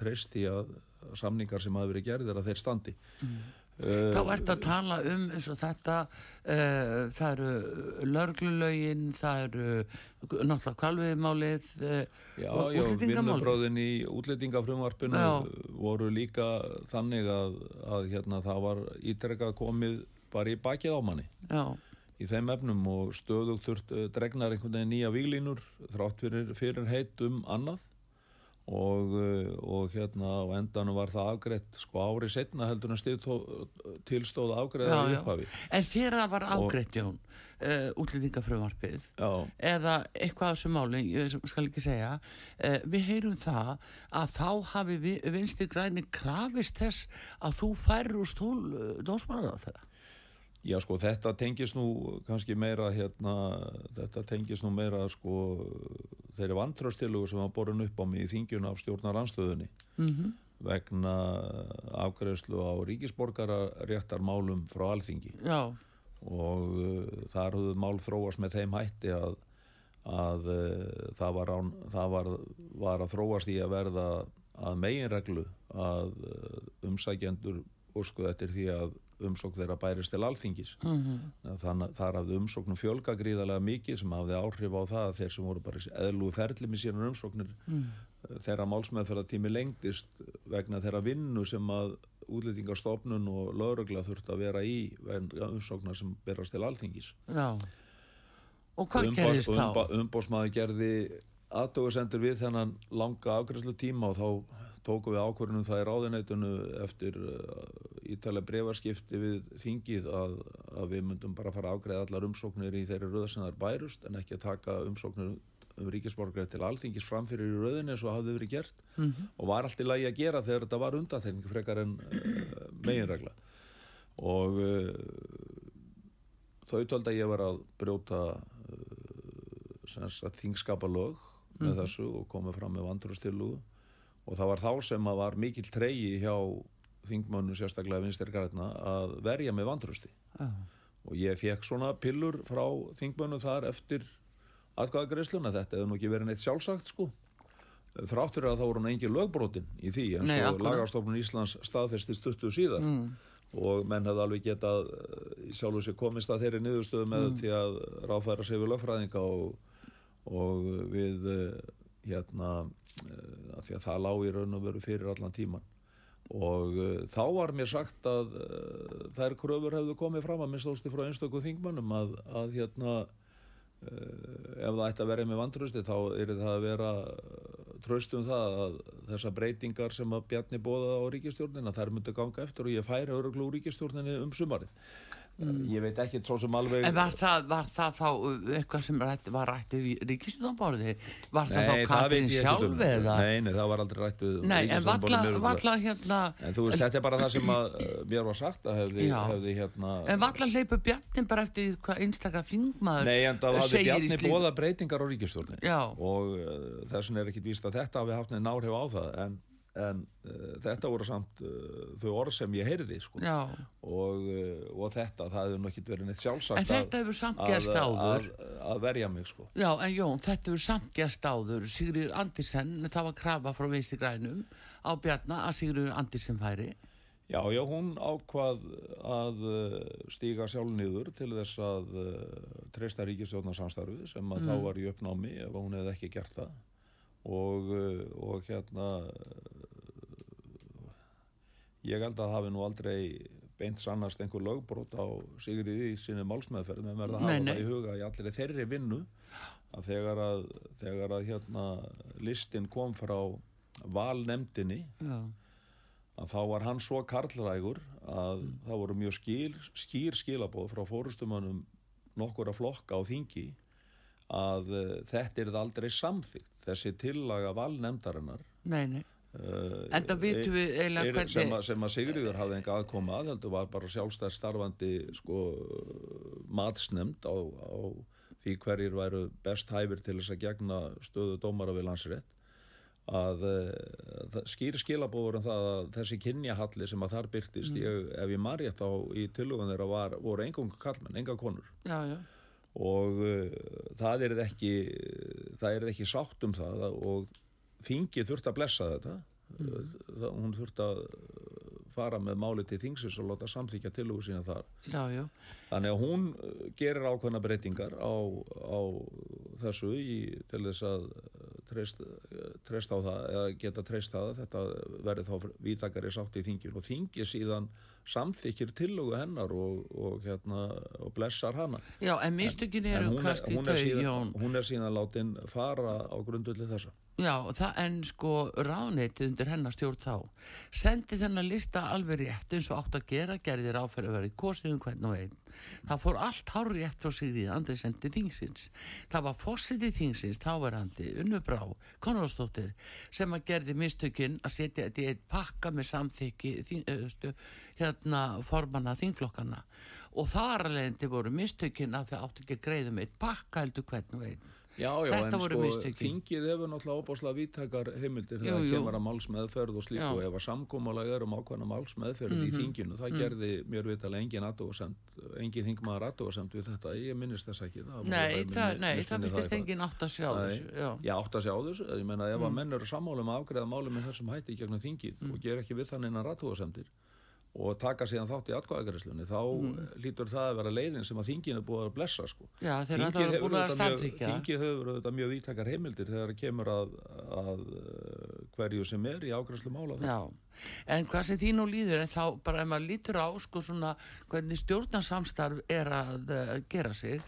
treyst í að samningar sem hafi verið gerðir að þeir standi mm. Uh, Þá ert að tala um eins og þetta uh, það eru lörglulögin það eru náttúrulega kvalviðmálið uh, Já, já, vinnubráðin í útlendingafrumvarpinu voru líka þannig að, að hérna, það var ítrekka komið bara í bakið á manni já. í þeim efnum og stöðugt þurft dregnar einhvern veginn nýja výlínur þrátt fyrir, fyrir heit um annað og, eh, og hérna á endanum var það afgreitt sko ári setna heldur en tilstóð afgreiða í upphafi. En fyrir það var afgreitt Jón uh, útlýtingafröðvarpið eða eitthvað á þessu máli, ég skal ekki segja uh, við heyrum það að þá hafi vinsti græni krafist þess að þú færur úr stól uh, dósmaður á þeirra Já sko þetta tengis nú kannski meira hérna, þetta tengis nú meira sko þeirri vantröstilugu sem var borin upp á mig í þingjuna af stjórnaranstöðunni mm -hmm. vegna afgreðslu á ríkisborgararéttarmálum frá alþingi Já. og uh, þar höfðu mál þróast með þeim hætti að, að uh, það, var, án, það var, var að þróast í að verða að meginreglu að uh, umsækjendur óskuð eftir því að umsókn þeirra bærist til alþingis mm -hmm. þannig að það hafði umsóknum fjölga gríðarlega mikið sem hafði áhrif á það að þeir sem voru bara eðlugu ferli með síðan umsóknir mm. þeirra málsmeðferðartími lengtist vegna þeirra vinnu sem að útlýtingarstofnun og laurugla þurft að vera í umsóknar sem berast til alþingis Já Og hvað gerist þá? Umbósmaður gerði aðdóðsendur við þennan langa afgræslu tíma og þá tóku við ákvörðunum það í ráðinætunu eftir ítalega brefarskipti við þingið að, að við myndum bara fara að ágreða allar umsóknir í þeirri röð sem það er bærust en ekki að taka umsóknir um ríkisborgrið til alþingis framfyrir í röðinni eins og hafði verið gert mm -hmm. og var allt í lagi að gera þegar þetta var undanþegning frekar en uh, meginregla og uh, þau tölda ég var að brjóta uh, þingskapalög með mm -hmm. þessu og komið fram með vandrústilugu og það var þá sem að var mikil treyi hjá þingmönu sérstaklega vinstirgarðina að verja með vandrösti uh. og ég fekk svona pillur frá þingmönu þar eftir aðkvæðagreisluna þetta hefði nú ekki verið neitt sjálfsagt sko þrátt fyrir að þá voru hann engin lögbrotin í því en Nei, svo lagarstofnun Íslands staðfesti stuttu síðan mm. og menn hefði alveg getað eh, sjálfur sér komist að þeirri niðurstöðu með mm. því að ráðfæra sig við lögfræðinga og, og við eh, hérna Eh, af því að það lág í raun og veru fyrir allan tíman og uh, þá var mér sagt að uh, þær kröfur hefðu komið fram að minnstósti frá einstakku þingmannum að, að hérna uh, ef það ætti að vera með vandrösti þá er það að vera tröstum það að þessa breytingar sem að Bjarni bóða á ríkistjórnina þær myndi ganga eftir og ég færi öruglu úr ríkistjórnini um sumarið Mm. Ég veit ekki svo sem alveg... En var það, var það þá eitthvað sem rætt, var rættið í ríkistunarborði? Var það nei, þá Katrin sjálf um. eða? Nei, nei, það var aldrei rættið Nei, en valla hérna... En þú veist, þetta er bara það sem að, uh, mér var sagt að hefði, hefði hérna... En valla hleypu Bjarnin bara eftir hvað einstakar þingmaður segir í slík? Nei, en það hafði Bjarni bóða breytingar á ríkistjórnin og uh, þess vegna er ekkit víst að þetta hafi haft neina áhrif á það en en uh, þetta voru samt uh, þau orð sem ég heyrði sko. og, uh, og þetta, það hefur nokkið verið neitt sjálfsagt en þetta hefur samt gerst áður að, að verja mig sko. Já, en Jón, þetta hefur samt gerst áður Sigrid Andersen, það var krafa frá Veisti Grænum á Bjarnar að Sigrid Andersen færi Já, já, hún ákvað að stíga sjálf niður til þess að treysta ríkistjóðnarsamstarfi sem að mm. þá var í uppnámi ef hún hefði ekki gert það og, og hérna ég held að það hafi nú aldrei beint sannast einhver lögbrót á Sigriði í sinni málsmeðferð með verða að hafa það í huga í allir þeirri vinnu að þegar að, þegar að hérna listin kom frá valnemdini að þá var hann svo karlrægur að mm. það voru mjög skýr, skýr skilabóð frá fórustumannum nokkur að flokka á þingi að uh, þetta er aldrei samþygt þessi tillaga valnemdarinnar Nei, nei Uh, en það vitum við eiginlega hvernig sem sem að Sigriður hafði enga aðkoma að heldur var bara sjálfstæð starfandi sko, matsnemnd á, á því hverjir væru best hæfir til þess að gegna stöðu dómara við landsrétt að uh, skýri skilabóður en það að þessi kynjahalli sem að þar byrtist mm. ég, ef ég margir þá í tilugun þeirra var, voru engung kallmenn, enga konur já, já. Og uh, það er ekki það er ekki sátt um það og þingið þurft að blessa þetta mm. hún þurft að fara með máli til þingsins og láta samþykja tilugu sína þar. Já, já. Þannig að hún uh, gerir ákveðna breytingar á, á þessu í, til þess að treyst, treyst á það, eða geta treyst það, þetta verði þá vítakari sátt í þingin og þingi síðan samþykir tillögu hennar og, og, hérna, og blessar hana. Já, en mistökin eru kannski þau, Jón. Hún er síðan látin fara á grundulli þessa. Já, það, en sko ráðneitið undir hennar stjórn þá sendi þennan lista alveg rétt eins og átt að gera, gerðir áferð að vera í kosið um hvern og einn. Það fór allt hár rétt frá sig því að andri sendi þingsins. Það var fósitið þingsins, þáverandi, unnubrá, Konradsdóttir, sem að gerði mistökin að setja þetta í einn pakka með samþykki öðustu, hérna formanna þingflokkana og þar alveg voru mistökin að þau átt ekki að greiða með eitt pakka heldur hvern og einn. Já, já, Þetta en sko þingið hefur náttúrulega óbáslega víttakar heimildir þegar það kemur að málsmeðferð og slík og ef að samkómalega er um ákvæmna málsmeðferð mm -hmm. í mhm. þinginu, það mm. gerði mér vitalega engin aðdóðasemt, engin þingmaður aðdóðasemt við þetta, ég minnist þess ekki það Nei, það, nei, það finnst engin átt að sjá þessu Já, já átt að sjá þessu, ég menna ef að menn eru sammálu um að afgreða máli með þessum hætti gegnum þingið mm. og ger ekki við þannig en aðdóðasemtir og taka síðan þátt í atkvæðagreslunni þá mm. lítur það að vera leiðin sem að þingin er búið að blessa sko. Já, þeir eru búin að samþykja Þingið hefur auðvitað mjög víttakar heimildir þegar það kemur að, að uh, hverju sem er í ágræslu mála Já, en hvað sem því nú líður en þá bara ef maður lítur á sko svona hvernig stjórnarsamstarf er að uh, gera sig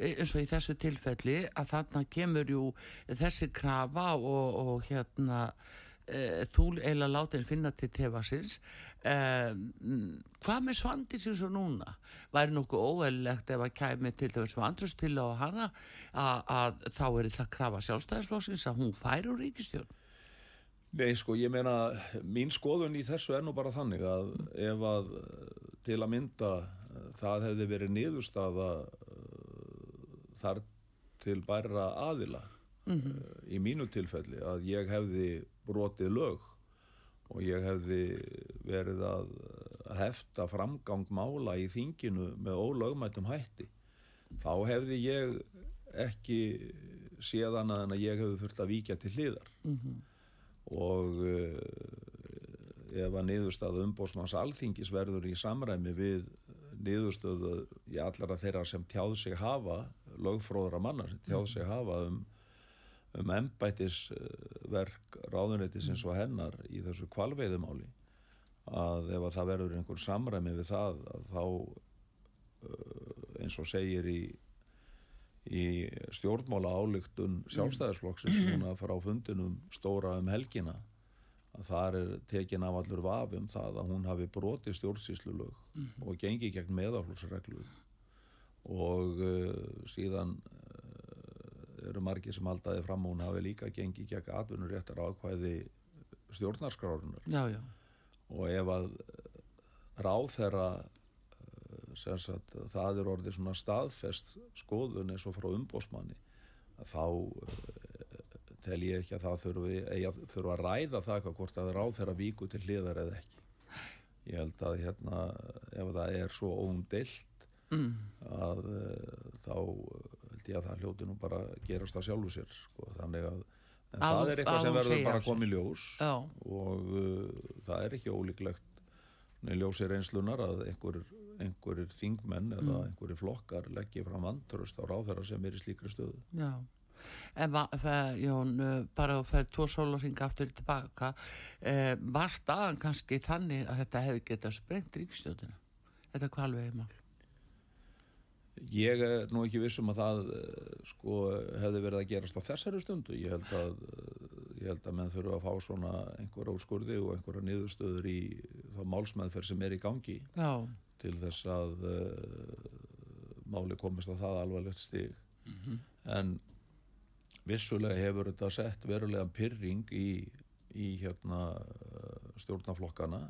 e, eins og í þessu tilfelli að þarna kemur jú þessi krafa og, og hérna þú eila látin finna til tefasins. Um, hvað með svandi sem svo núna? Væri nokkuð óveililegt ef að kæmi til þess að andrust til á hana að, þá er það krafa sjálfstæðisflóksins að hún fær úr ríkistjórn Nei sko ég meina mín skoðun í þessu er nú bara þannig að ef að til að mynda það hefði verið niðurstaða þar til bæra aðila mm -hmm. í mínu tilfelli að ég hefði brotið lög. Og ég hefði verið að hefta framgang mála í þinginu með ólögmættum hætti. Þá hefði ég ekki séðan að ég hefði þurft að víkja til hliðar. Mm -hmm. og uh, ef að niðurstöðu umbósmanns alþingis verður í samræmi við niðurstöðu í allara þeirra sem tjáð sig hafa lögfróðra manna sem tjáð sig hafa um um ennbætisverk ráðuneytisins og hennar í þessu kvalveiðumáli að ef að það verður einhver samræmi við það þá uh, eins og segir í, í stjórnmála álygtun sjálfstæðisflokksins núna frá fundinum stóra um helgina að það er tekin af allur vafum það að hún hafi broti stjórnsýslu lög mm. og gengi gegn meðaflóksreglu og uh, síðan eru margir sem haldaði fram og hún hafi líka gengið gegn atvinnuréttar ákvæði stjórnarskrárunar og ef að ráð þeirra sagt, það er orðið svona staðfest skoðun eins og frá umbósmanni þá eh, tel ég ekki að það þurfi, þurfi að ræða það hvort að ráð þeirra víku til hliðar eða ekki. Ég held að hérna ef það er svo óumdilt mm. að þá held ég að það hljóti nú bara gerast það sjálfu sér sko. þannig að það er eitthvað sem verður bara komið ljós Já. og uh, það er ekki ólíklegt ljósir einslunar að einhverjir þingmenn mm. eða einhverjir flokkar leggja fram vanturust á ráðherra sem er í slíkri stöðu Já, en Jón, uh, bara að færa tvo sólarhinga aftur tilbaka eh, var staðan kannski þannig að þetta hefði getað sprengt ríkstjóðina þetta kvalvegi mál Ég er nú ekki vissum að það eh, sko hefði verið að gerast á þessari stundu. Ég held að, eh, ég held að menn þurfa að fá svona einhverja úrskurði og einhverja niðurstöður í þá málsmeðferð sem er í gangi Já. til þess að uh, máli komist á það alvarlegt stig. Mm -hmm. En vissulega hefur þetta sett verulega pyrring í, í hérna, stjórnaflokkana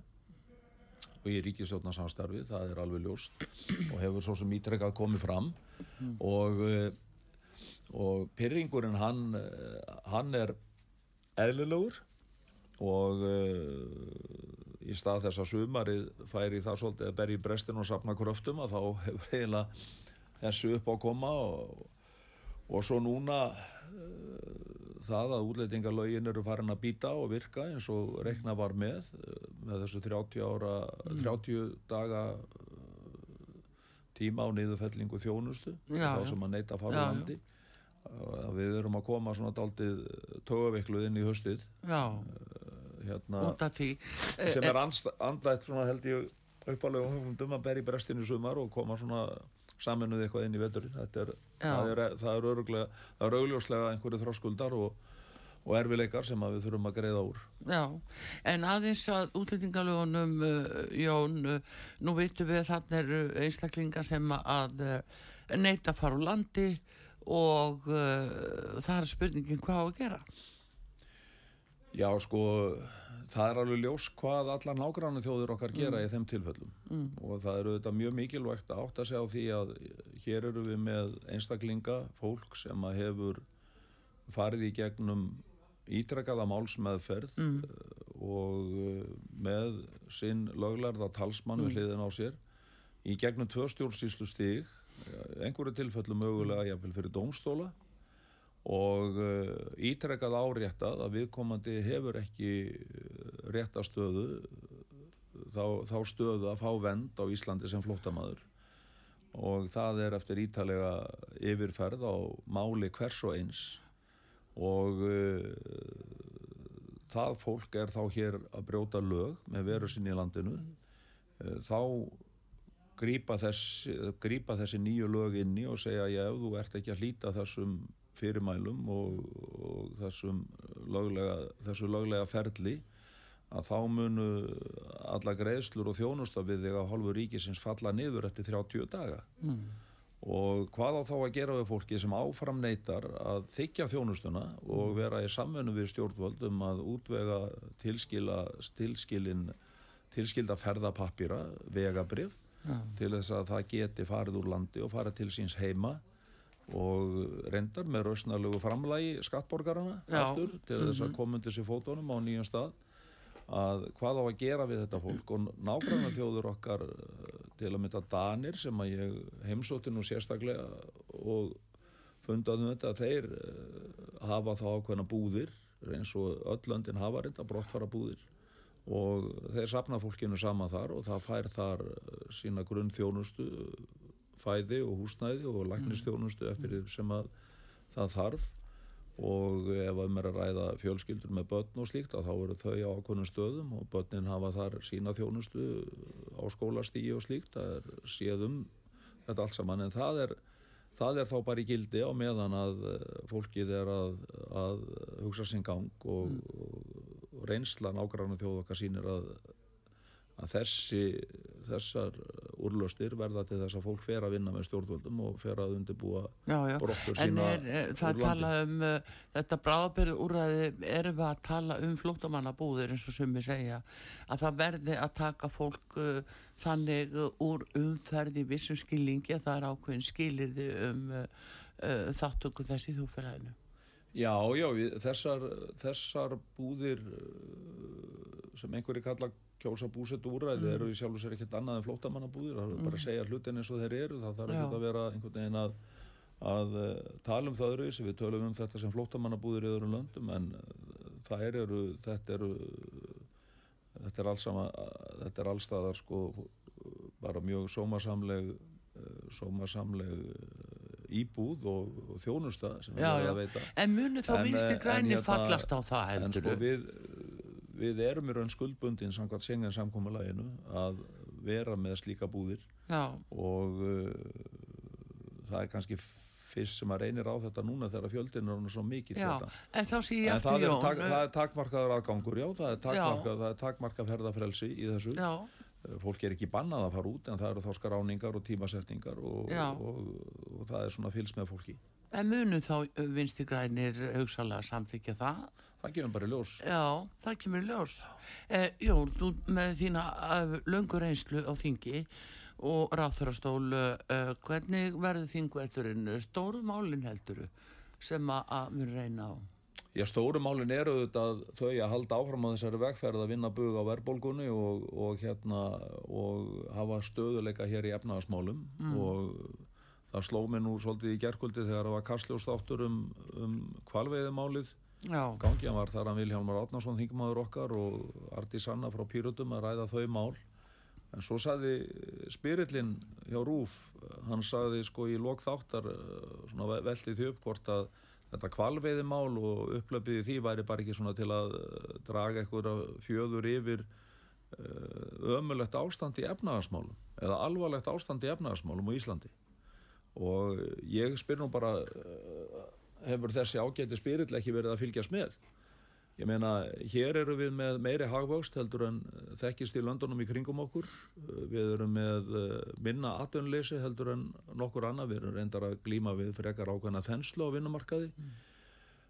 og í ríkisjónarsamstarfi, það er alveg ljóst og hefur svo sem ítrekkað komið fram mm. og, eh, og pyrringurinn hann, eh, hann er eðlilegur og uh, í stað þess að sumarið færi það svolítið að berja í brestin og sapna kröftum að þá hefur eiginlega þessu upp á koma og, og svo núna uh, það að útlætingalögin eru farin að býta og virka eins og rekna var með með þessu 30 ára, 30 daga tíma á niðurfellingu þjónustu Já, þá sem að neyta úr landi. Að við erum að koma svona daldið tögaveikluð inn í höstið já, hérna, Eh, sem er svona held ég uppalega hugmyndum að berja í brestinu sumar og koma svona saminuð eitthvað inn í veturinn. Er, það er, það er augljóslega einhverju þróskuldar og, og erfileikar sem við þurfum að greiða úr. Já, en aðeins að útlendingalögunum, uh, Jón, uh, nú veitum við að þarna eru einstaklingar sem að uh, neyta að fara úr landi og uh, það er spurningin hvað á að gera. Já, sko, það er alveg ljós hvað allar nágrannu þjóður okkar gera í þeim tilfellum mm. og það eru þetta mjög mikilvægt að átta sig á því að hér eru við með einstaklinga, fólk sem að hefur farið í gegnum ítrekkaða málsmeðferð mm. og uh, með sinn löglarða talsmann við hliðin á sér í gegnum tvö stjórnstíslu stig einhverju tilfellu mögulega jafnvel fyrir dómstóla og uh, ítrekkað áréttað að viðkomandi hefur ekki uh, rétta stöðu þá, þá stöðu að fá vend á Íslandi sem flóttamaður. Og það er eftir ítalega yfirferð á máli hvers og eins. Og uh, það fólk er þá hér að brjóta lög með veru sinni í landinu. Þá grípa, þess, grípa þessi nýju lög inni og segja ef þú ert ekki að hlýta þessum fyrirmælum og, og þessum löglega, þessu löglega ferli að þá munu alla greiðslur og þjónusta við þig að hálfu ríkisins falla niður eftir 30 daga mm. og hvað á þá að gera við fólki sem áfram neytar að þykja þjónustuna og vera í samvennu við stjórnvöldum að útvega tilskila tilskilin tilskilda ferðapappira vegabrif Já. til þess að það geti farið úr landi og farið til síns heima og reyndar með rausnarlegu framlægi skattborgarana aftur til þess að koma undir sér fótónum á nýjum stað að hvað á að gera við þetta fólk? Og nágranna þjóður okkar eh, til að mynda Danir sem að ég heimsótti nú sérstaklega og fundaðum þetta að þeir eh, hafa þá ákveðna búðir eins og öll löndin hafa reynda brottfara búðir og þeir sapna fólkinu saman þar og það fær þar eh, sína grunn þjónustu fæði og húsnæði og læknistjónustu eftir því sem að það þarf. Og ef um er að ræða fjölskyldur með börn og slíkt að þá eru þau á ákveðnum stöðum og börnin hafa þar sína þjónustu á skólastígi og slíkt. Það er séðum þetta allt saman. En það er, það er þá bara í gildi á meðan að eh, fólkið er að, að hugsa sinn gang og, og, og reynsla nágrannu þjóð okkar sínir að, að þessi, þessar úrlöstir verða til þess að fólk fer að vinna með stjórnvöldum og fer að undirbúa brottur sína er, er, það talað um uh, þetta bráðabyrðu úrræði, erum við að tala um flóttamannabúðir eins og sumi segja að það verði að taka fólk uh, þannig úr umferð í vissum skilningi að það er ákveðin skilirði um uh, þáttöku þess í þúfélaginu. Já, já, við, þessar, þessar búðir sem einhverju kalla kjósa búsettu úræði eru í sjálf og sér ekkert annað en flóttamannabúðir, það er bara að segja hlutin eins og þeir eru, það þarf ekkert að vera einhvern veginn að, að uh, tala um það öðru við tölum um þetta sem flóttamannabúðir í öðrum löndum en uh, það eru, þetta eru þetta er alls sama, þetta er allstaðar sko bara mjög sómasamleg uh, sómasamleg íbúð og, og þjónusta sem Já, er já. En munu þá En, eh, en græni hérna- fallast á það en heldur sko við, við erum í raun skuldbundin samkvæmt sengen samkommulaginu að vera með slíka búðir Já, og uh, það er kannski fyrst sem að reynir á þetta núna þegar fjöldin er svo mikið já, þetta en ég en eftir það er, tak, uh, það er takmarkaður aðgangur já, það er takmarkað, takmarkað ferðafrelsi í þessu. Já, fólk er ekki bannað að fara út en það eru þá skráningar og tímasetningar og, Já. og, og, það er svona fylgst með fólki en munu þá uh, vinstri grænir hugsalega samþykja það það gefum bara ljós Já, það kemur ljós. Eh, Jón, þú með þína uh, löngu reynslu á þingi og ráþurastól, uh, hvernig verður þingveldurinn? Stóru málinn helduru sem að, að mun reyna á? Já, stóru málin eru auðvitað þau að halda áfram á þessari vegferð að vinna bug á verðbólgunni og, og, hérna, og hafa stöðuleika hér í efnaðasmálum og það sló mig nú svolítið í gerkvöldi þegar það var kastljóstáttur um, um kvalveiðimálið Já. gangi, hann var þar að Vilhjálmar Átnarsson þingmaður okkar og Arti Sanna frá Pýrutum að ræða þau mál. En svo sagði spirillin hjá Rúf hann sagði sko í lok þáttar eh, svona ve- velti því upp hvort að þetta kvalveiðimál og upplöpið í því væri bara ekki svona til að eh, draga eitthvað fjöður yfir eh, ömulegt ástand í efnaðarsmálum eða alvarlegt ástand í efnaðarsmálum á Íslandi og ég spyr nú bara eh, hefur þessi ágæti spirill ekki verið að fylgjast með? Ég meina, hér eru við með meiri hagvöxt heldur en eh, þekkist í löndunum í kringum okkur. Eh, við erum með eh, minna atvinnleysi heldur en nokkur annað, við erum reyndar að glíma við frekar ákveðna þenslu á vinnumarkaði.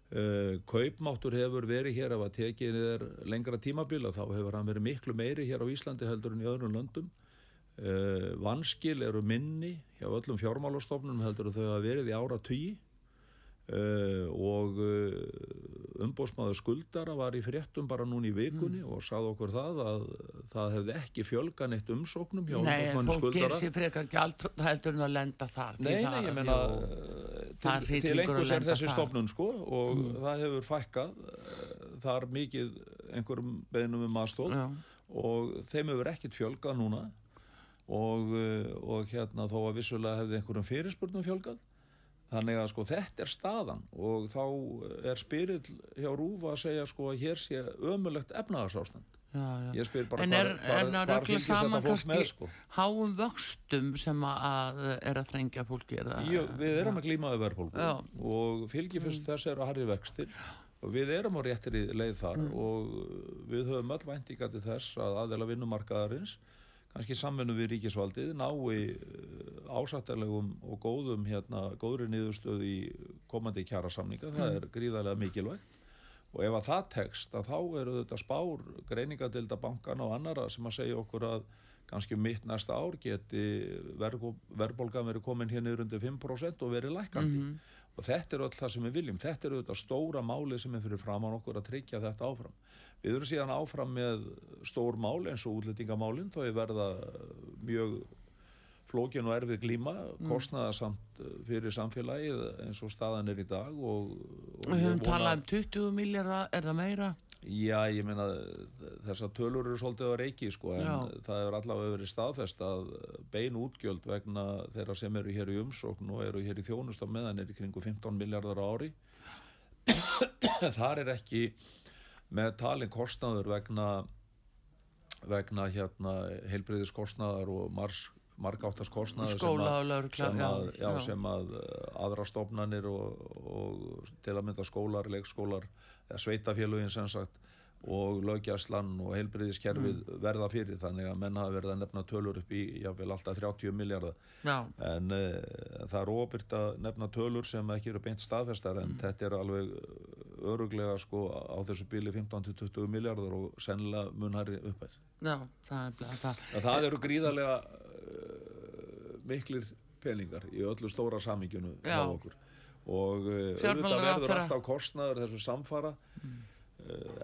Uh, kaupmáttur hefur verið hér ef að tekið er lengra tímabila þá hefur hann verið miklu meiri hér á Íslandi heldur en í öðrum löndum uh, vanskil eru minni hjá öllum fjármálastofnunum heldur þau hafa verið í ára tugi uh, og uh, umbóðsmaður skuldara var í fréttum bara núna í vikunni og sagði okkur það að það hefði ekki fjölgan eitt umsóknum hjá Nei, umbóðsmanni fólk ger skuldara. sér frekar gjald heldur en að lenda þar. Nei, nei, ég það til, til að einhvers er þessi stofnun sko og það hefur fækkað eh, þar mikið einhverjum beðnum um aðstóð og þeim hefur ekkert fjölgað núna og, eh, og hérna þó að vissulega hefði einhverjum fyrirspurnum fjölgað. Þannig að sko þetta er staðan. Og þá er spyrill hjá Rúfa að segja sko að hér sé ömulegt efnaðarsástand ég spyr bara En hvar, er, hvar, er að hvar saman þetta fólk með sko? háum vöxtum sem að er að þrengja fólki er það? Jú, við erum að glíma við verðbólgu. Já. og fylgifyrst þess eru harri vextir. Og við erum á réttir í leið þar. Og við höfum öll væntinga til þess að aðeila vinnumarkaðarins kannski samvinnu við ríkisvaldið nái ásættarlegum og góðum hérna, góðri niðurstöð í komandi kjarasamninga, það er gríðarlega mikilvægt. Og ef að það tekst að þá eru þetta spár greiningadilda bankana og annara sem að segja okkur að kannski um mitt næsta ár geti verðbólgan verið komin hér niður undir 5% og verið lækandi og þetta er öll það sem við viljum. Þetta eru þetta stóra máli sem er fyrir framann okkur að tryggja þetta áfram við erum síðan áfram með stór mál eins og útlendingamálin þó ég verða mjög flókin og erfið glíma kostnaðasamt fyrir samfélagið eins og staðan er í dag og, og Við höfum talað um 20 miljardar, er það meira? Já, ég meina þessar tölur eru svolítið á reiki sko, en Já. það hefur allavega verið staðfest að bein útgjöld vegna þeirra sem eru hér í umsókn og eru hér í þjónust á meðan er í kringu 15 miljardar ári þar er ekki með talin kostnaður vegna vegna hérna heilbreyðiskostnaðar og mars margáttast kostnaður Skóla og lögregla, sem, að, já, já. sem að uh, aðra stofnanir og, og til að mynda skólar, leikskólar eða sveitafélugin sem sagt og lögjæslan og heilbriðiskerfið Mm. verða fyrir þannig að menn hafa verið að nefna tölur upp í jáfnvel alltaf 30 miljardar en uh, það er óbyrgt að nefna tölur sem ekki eru beint staðfestar Mm. en þetta er alveg öruglega sko á þessu bíli 15-20 miljardar og sennilega munhæri uppæð já, það er það. að það eru gríðarlega uh, miklir peningar í öllu stóra samíkjunu hjá okkur. Og uh, auðvitað verður alltaf kostnaður þessu samfara. Uh,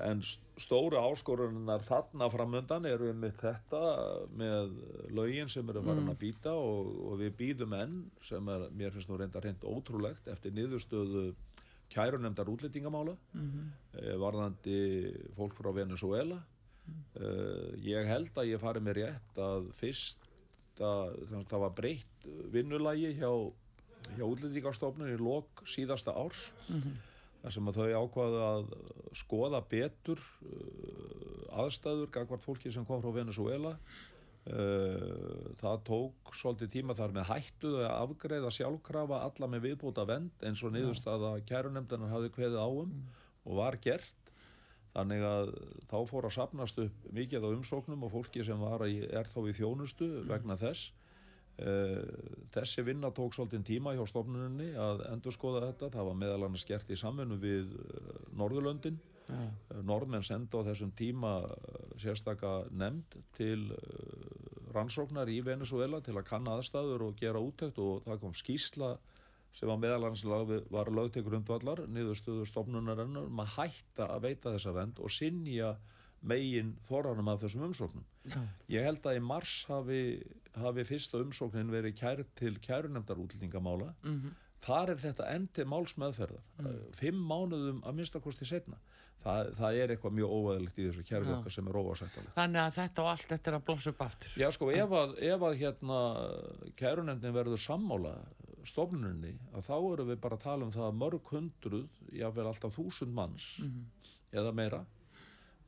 en st- stóra áskorunar þarna framöndan eru einmitt þetta með lögin sem eru varin að býta og, og við býðum enn sem er, mér finnst nú reynda reynd ótrúlegt eftir niðurstöðu kærunemdar útlendingamála mm varðandi fólk frá Venezuela uh, ég held að ég fari með rétt að fyrst að það var breytt vinnulagi hjá, hjá útlendingastofnun í lok síðasta árs þar sem að þau ákvaðu að skoða betur uh, aðstæður gagvart fólki sem kom frá Venezuela uh, það tók svolítið tíma þar með hættuðu að afgreiða sjálfkrafa alla með viðbúta vend eins og niðurstaða kærunemdanar hafði kveðið á um og var gert. Þannig að þá fór að sapnast upp mikið á umsóknum og fólki sem var í, er þá í þjónustu vegna þess þessi vinna tók svolítið tíma hjá stofnuninni að endurskoða þetta. Það var meðal annars gert í samvinnu við uh, Norðurlöndin. Uh, Norðmenn sendu á þessum tíma sérstaka nefnd til rannsóknar í Venezuela til að kanna aðstæður og gera úttekt og það kom skýsla sem var meðal annars var lög til grundvallar niðurstöðu stofnunarinnar um að hætta að veita þessa vend og sinja megin þorranum af þessum umsóknum Já. Ég held að í mars hafi, hafi fyrsta umsóknin verið kært til kærunemdar útlendingamála. Mhm. þar er þetta endi málsmeðferðar mm. fimm mánuðum að minnstakosti setna það, það er eitthvað mjög óæðilegt í þessu kjærfi okkar sem er óásættalega Þannig að þetta og allt þetta er að blossa upp aftur Já sko, ef að, ef að hérna kærunendin verður sammála stofnunni, að þá eru við bara að tala um það að mörg hundruð jáfnveil alltaf þúsund manns mm -hmm. eða meira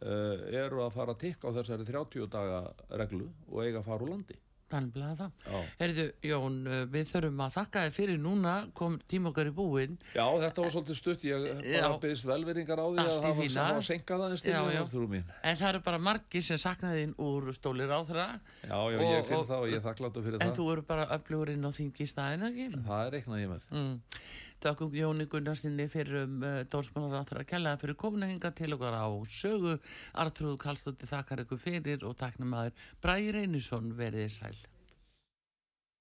eru að fara að tikka á þessari 30 daga reglu og eiga að fara úr landi Þannig að það. Herðu, Jón, uh, við þurfum að þakka þið fyrir núna, kom tíma okkar í búin. Já, þetta var svolítið stutt, ég bara byggðist velveringar á því að það var, senkað aðeins til mér þrú mín. En það eru bara margi sem saknaði þín úr stólir á þeirra. Já, já, og, ég finn það og ég þakkláttu fyrir en það. En þú eru bara öflugurinn á þingi í staðina, ekki? Það er eitthvað ég með. Mm. Takk um Jóni Gunnarsinni fyrir um, uh, dórsmálar á þeirra kellaða fyrir kominahinga til okkar á sögu. Artrúð Kallstótti þakkar ykkur fyrir og takna maður Bræri Reynisson verið sæl.